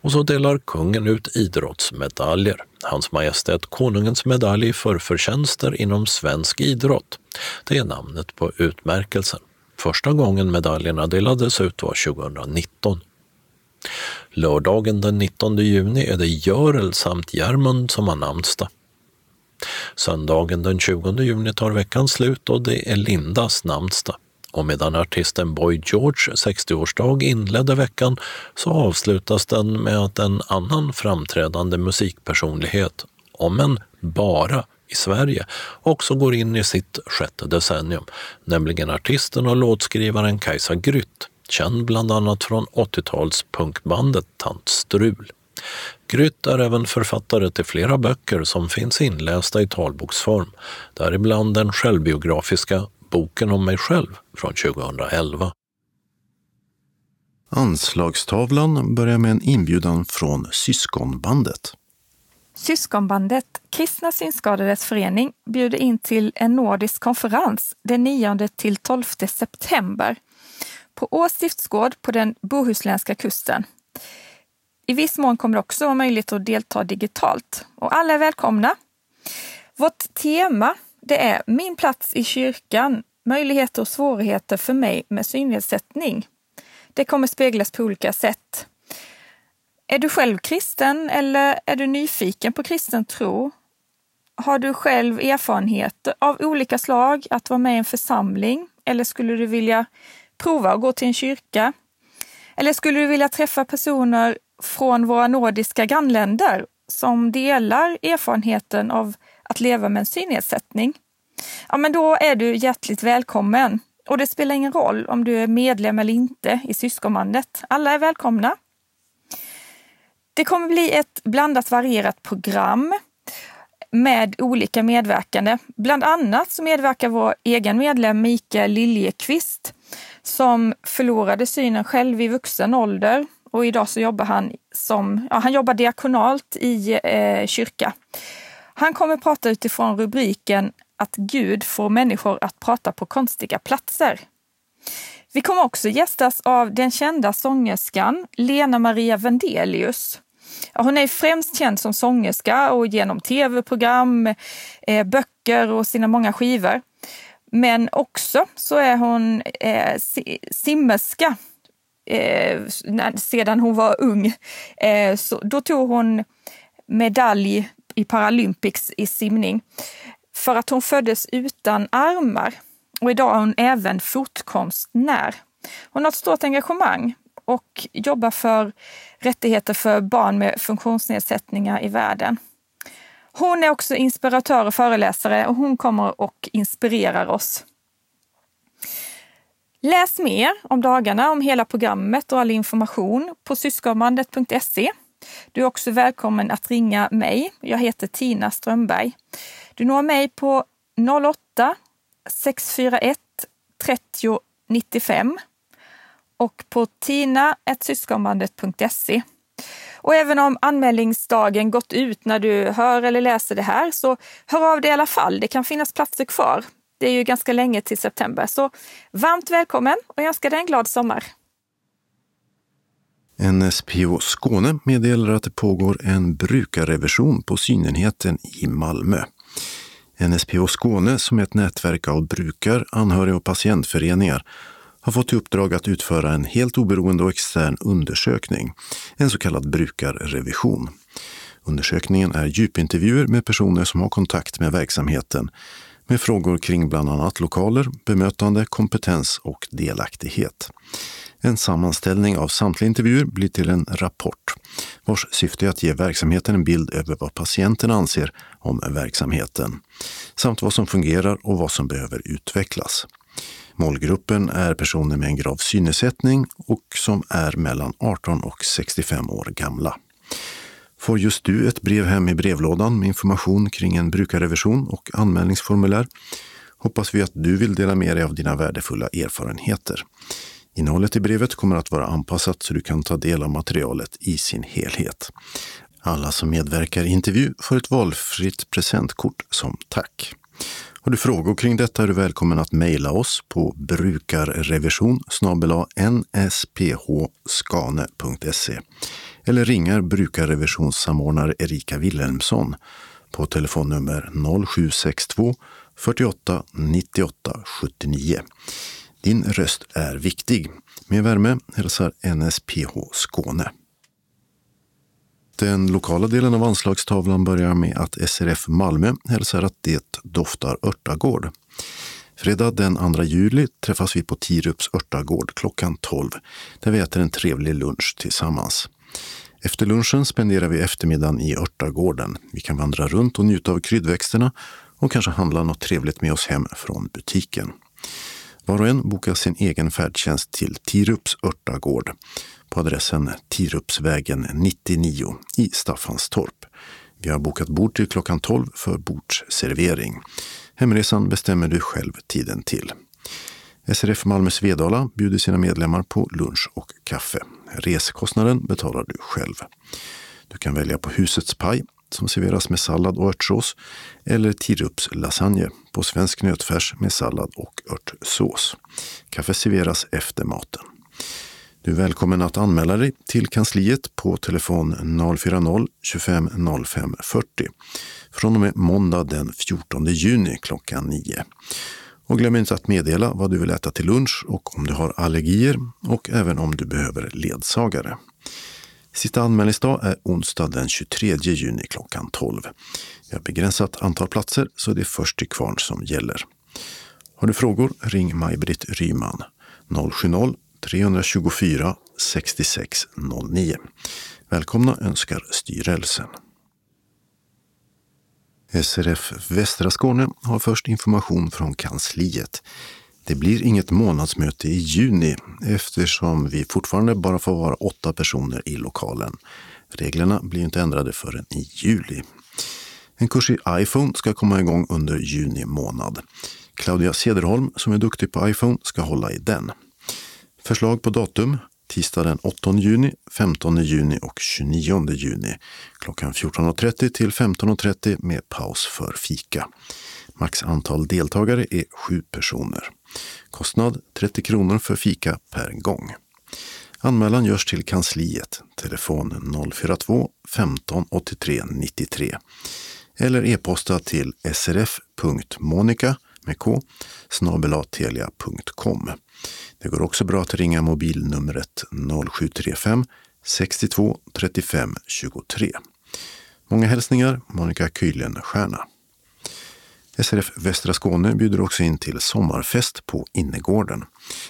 [SPEAKER 2] Och så delar kungen ut idrottsmedaljer. Hans Majestät Konungens medalj för förtjänster inom svensk idrott. Det är namnet på utmärkelsen. Första gången medaljerna delades ut var 2019. Lördagen den 19 juni är det Görel samt Järmund som har namnsdag. Söndagen den 20 juni tar veckan slut och det är Lindas namnsdag. Och medan artisten Boy George 60-årsdag inledde veckan så avslutas den med att en annan framträdande musikpersonlighet, om än bara i Sverige också går in i sitt sjätte decennium, nämligen artisten och låtskrivaren Kajsa Grytt, känd bland annat från 80-tals punkbandet Tant Strul. Grytt är även författare till flera böcker som finns inlästa i talboksform, däribland den självbiografiska Boken om mig själv från 2011.
[SPEAKER 1] Anslagstavlan börjar med en inbjudan från Syskonbandet.
[SPEAKER 17] Syskonbandet Kristna Synskadades Förening bjuder in till en nordisk konferens den 9 till 12 september på Ås stiftsgård på den bohuslänska kusten. I viss mån kommer det också vara möjligt att delta digitalt och alla är välkomna. Vårt tema det är Min plats i kyrkan, möjligheter och svårigheter för mig med synnedsättning. Det kommer speglas på olika sätt. Är du själv kristen eller är du nyfiken på kristen tro? Har du själv erfarenheter av olika slag att vara med i en församling? Eller skulle du vilja prova att gå till en kyrka? Eller skulle du vilja träffa personer från våra nordiska grannländer som delar erfarenheten av att leva med en synnedsättning? Ja, men då är du hjärtligt välkommen. Och det spelar ingen roll om du är medlem eller inte i syskonbandet. Alla är välkomna. Det kommer bli ett blandat varierat program. med olika medverkande. Bland annat så medverkar vår egen medlem Mikael Liljekvist som förlorade synen själv i vuxen ålder och idag så jobbar han som, ja, han jobbar diakonalt i eh, kyrka. Han kommer prata utifrån rubriken att Gud får människor att prata på konstiga platser. Vi kommer också gästas av den kända sångerskan Lena Maria Vendelius. Hon är främst känd som sångerska och genom tv-program, eh, böcker och sina många skivor. Men också så är hon eh, simmerska eh, sedan hon var ung. Eh, så då tog hon medalj i Paralympics i simning för att hon föddes utan armar. Och idag är hon även fotkonstnär. Hon har ett stort engagemang och jobbar för rättigheter för barn med funktionsnedsättningar i världen. Hon är också inspiratör och föreläsare och hon kommer och inspirerar oss. Läs mer om dagarna, om hela programmet och all information på syskonbandet.se. Du är också välkommen att ringa mig. Jag heter Tina Strömberg. Du når mig på 08 641 30 95 och på tina.syskonbandet.se. Och även om anmälningsdagen gått ut när du hör eller läser det här, så hör av dig i alla fall. Det kan finnas platser kvar. Det är ju ganska länge till september, så varmt välkommen och jag önskar dig en glad sommar.
[SPEAKER 1] NSPO Skåne meddelar att det pågår en brukarrevision på synenheten i Malmö. NSPO Skåne, som är ett nätverk av brukar-, anhörig och patientföreningar, har fått i uppdrag att utföra en helt oberoende och extern undersökning, en så kallad brukarrevision. Undersökningen är djupintervjuer med personer som har kontakt med verksamheten med frågor kring bland annat lokaler, bemötande, kompetens och delaktighet. En sammanställning av samtliga intervjuer blir till en rapport vars syfte är att ge verksamheten en bild över vad patienten anser om verksamheten samt vad som fungerar och vad som behöver utvecklas. Målgruppen är personer med en grav synnedsättning och som är mellan 18 och 65 år gamla. Får just du ett brev hem i brevlådan med information kring en brukarrevision och anmälningsformulär hoppas vi att du vill dela med dig av dina värdefulla erfarenheter. Innehållet i brevet kommer att vara anpassat så du kan ta del av materialet i sin helhet. Alla som medverkar i intervju får ett valfritt presentkort som tack. Har du frågor kring detta är du välkommen att mejla oss på brukarrevision nsphskane.se eller ringar brukarrevisionssamordnare Erika Wilhelmsson på telefonnummer 0762 48 98 79. Din röst är viktig. Med värme hälsar NSPH Skåne. Den lokala delen av anslagstavlan börjar med att SRF Malmö hälsar att det doftar örtagård. Fredag den 2 juli träffas vi på Tirups örtagård klockan 12 där vi äter en trevlig lunch tillsammans. Efter lunchen spenderar vi eftermiddagen i örtagården. Vi kan vandra runt och njuta av kryddväxterna och kanske handla något trevligt med oss hem från butiken. Var och en bokar sin egen färdtjänst till Tirups örtagård på adressen Tirupsvägen 99 i Staffanstorp. Vi har bokat bord till klockan 12 för bordsservering. Hemresan bestämmer du själv tiden till. SRF Malmö Svedala bjuder sina medlemmar på lunch och kaffe. Reskostnaden betalar du själv. Du kan välja på husets paj som serveras med sallad och örtsås eller Tirups lasagne på svensk nötfärs med sallad och örtsås. Kaffe serveras efter maten. Du är välkommen att anmäla dig till kansliet på telefon 040-25 05 40 från och med måndag den 14 juni klockan 9. Och glöm inte att meddela vad du vill äta till lunch och om du har allergier och även om du behöver ledsagare. Sista anmälningsdag är onsdag den 23 juni klockan 12. Vi har begränsat antal platser så det är först till kvarn som gäller. Har du frågor, ring Maj-Britt Ryman 070 324 6609. Välkomna önskar styrelsen. SRF Västra Skåne har först information från kansliet. Det blir inget månadsmöte i juni eftersom vi fortfarande bara får vara åtta personer i lokalen. Reglerna blir inte ändrade förrän i juli. En kurs i iPhone ska komma igång under juni månad. Claudia Cederholm, som är duktig på iPhone, ska hålla i den. Förslag på datum tisdag den 8 juni, 15 juni och 29 juni klockan 14.30 till 15.30 med paus för fika. Max antal deltagare är sju personer. Kostnad 30 kronor för fika per gång. Anmälan görs till kansliet, telefon 042 15 83 93 eller e-posta till srf.monica med k snabelatelia.com. Det går också bra att ringa mobilnumret 0735 62 35 23. Många hälsningar Monica Kuylenstierna. SRF Västra Skåne bjuder också in till sommarfest på innergården.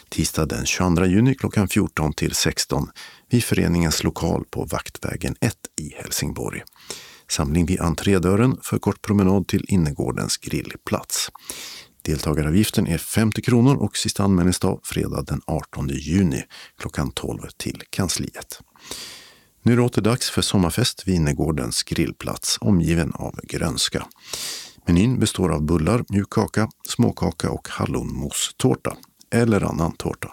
[SPEAKER 1] Tisdag den 22 juni klockan 14 till 16 vid föreningens lokal på Vaktvägen 1 i Helsingborg. Samling vid entrédörren för kort promenad till innergårdens grillplats. Deltagaravgiften är 50 kronor och sista anmälningsdag fredag den 18 juni klockan 12 till kansliet. Nu är det åter dags för sommarfest vid innergårdens grillplats omgiven av grönska. Menyn består av bullar, mjuk kaka, småkaka och hallonmosstårta eller annan tårta.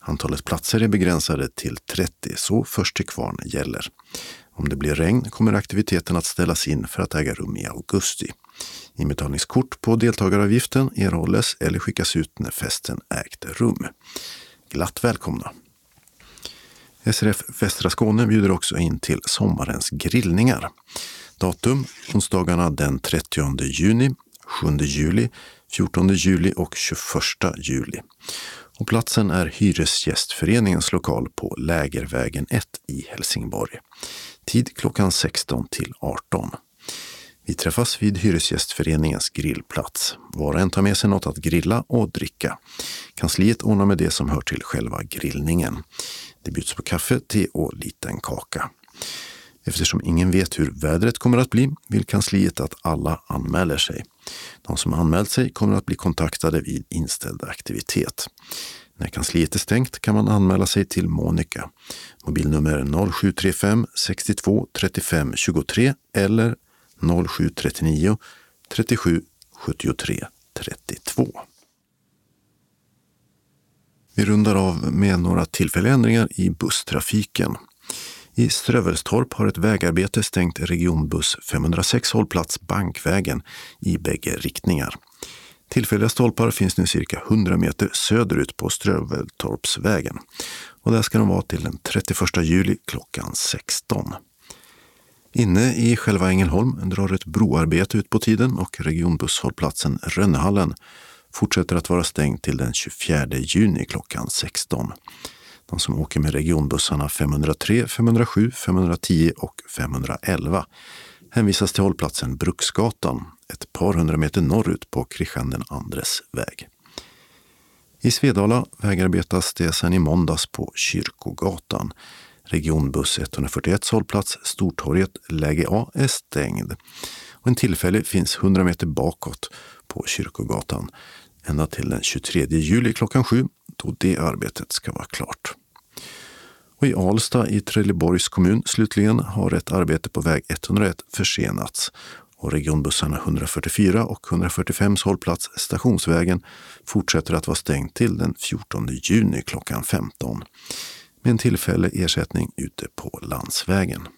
[SPEAKER 1] Antalet platser är begränsade till 30, så först till kvarn gäller. Om det blir regn kommer aktiviteten att ställas in för att äga rum i augusti. Inbetalningskort på deltagaravgiften erhålles eller skickas ut när festen ägt rum. Glatt välkomna! SRF Västra Skåne bjuder också in till sommarens grillningar. Datum onsdagarna den 30 juni, 7 juli, 14 juli och 21 juli. Och platsen är Hyresgästföreningens lokal på Lägervägen 1 i Helsingborg. Tid klockan 16 till 18. Vi träffas vid Hyresgästföreningens grillplats. Var och en tar med sig något att grilla och dricka. Kansliet ordnar med det som hör till själva grillningen. Det bjuds på kaffe, te och liten kaka. Eftersom ingen vet hur vädret kommer att bli vill kansliet att alla anmäler sig. De som anmält sig kommer att bli kontaktade vid inställd aktivitet. När kansliet är stängt kan man anmäla sig till Monica. Mobilnummer 0735 62 35 23 eller 0739 37 73 32. Vi rundar av med några tillfälliga ändringar i busstrafiken. I Strövelstorp har ett vägarbete stängt regionbuss 506 hållplats Bankvägen i bägge riktningar. Tillfälliga stolpar finns nu cirka 100 meter söderut på Strövelstorpsvägen och där ska de vara till den 31 juli klockan 16. Inne i själva Ängelholm drar ett broarbete ut på tiden och regionbusshållplatsen Rönnehallen fortsätter att vara stängd till den 24 juni klockan 16. De som åker med regionbussarna 503, 507, 510 och 511 hänvisas till hållplatsen Bruksgatan, ett par hundra meter norrut på Kristian den andres väg. I Svedala vägarbetas det sedan i måndags på Kyrkogatan. Regionbuss 141 hållplats Stortorget, läge A, är stängd. Och en tillfällig finns 100 meter bakåt på Kyrkogatan ända till den 23 juli klockan 7 då det arbetet ska vara klart. Och I Alsta i Trelleborgs kommun slutligen har ett arbete på väg 101 försenats och regionbussarna 144 och 145 hållplats Stationsvägen fortsätter att vara stängd till den 14 juni klockan 15 med en tillfällig ersättning ute på landsvägen.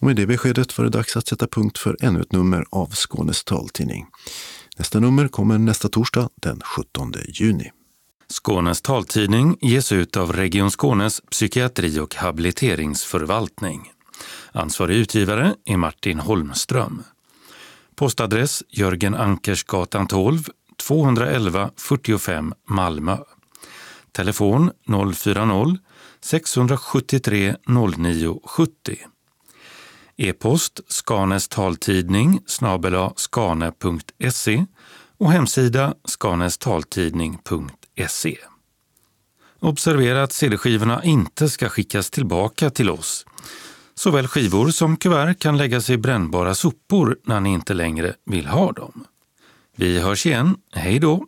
[SPEAKER 1] Och med det beskedet var det dags att sätta punkt för ännu ett nummer av Skånes taltidning. Nästa nummer kommer nästa torsdag den 17 juni.
[SPEAKER 18] Skånes taltidning ges ut av Region Skånes psykiatri och habiliteringsförvaltning. Ansvarig utgivare är Martin Holmström. Postadress Jörgen Ankersgatan 12, 211 45 Malmö. Telefon 040-673 0970. E-post Skanes taltidning snabela skane.se och hemsida skanestaltidning.se. Observera att CD-skivorna inte ska skickas tillbaka till oss. Såväl skivor som kuvert kan läggas i brännbara sopor när ni inte längre vill ha dem. Vi hörs igen. Hej då!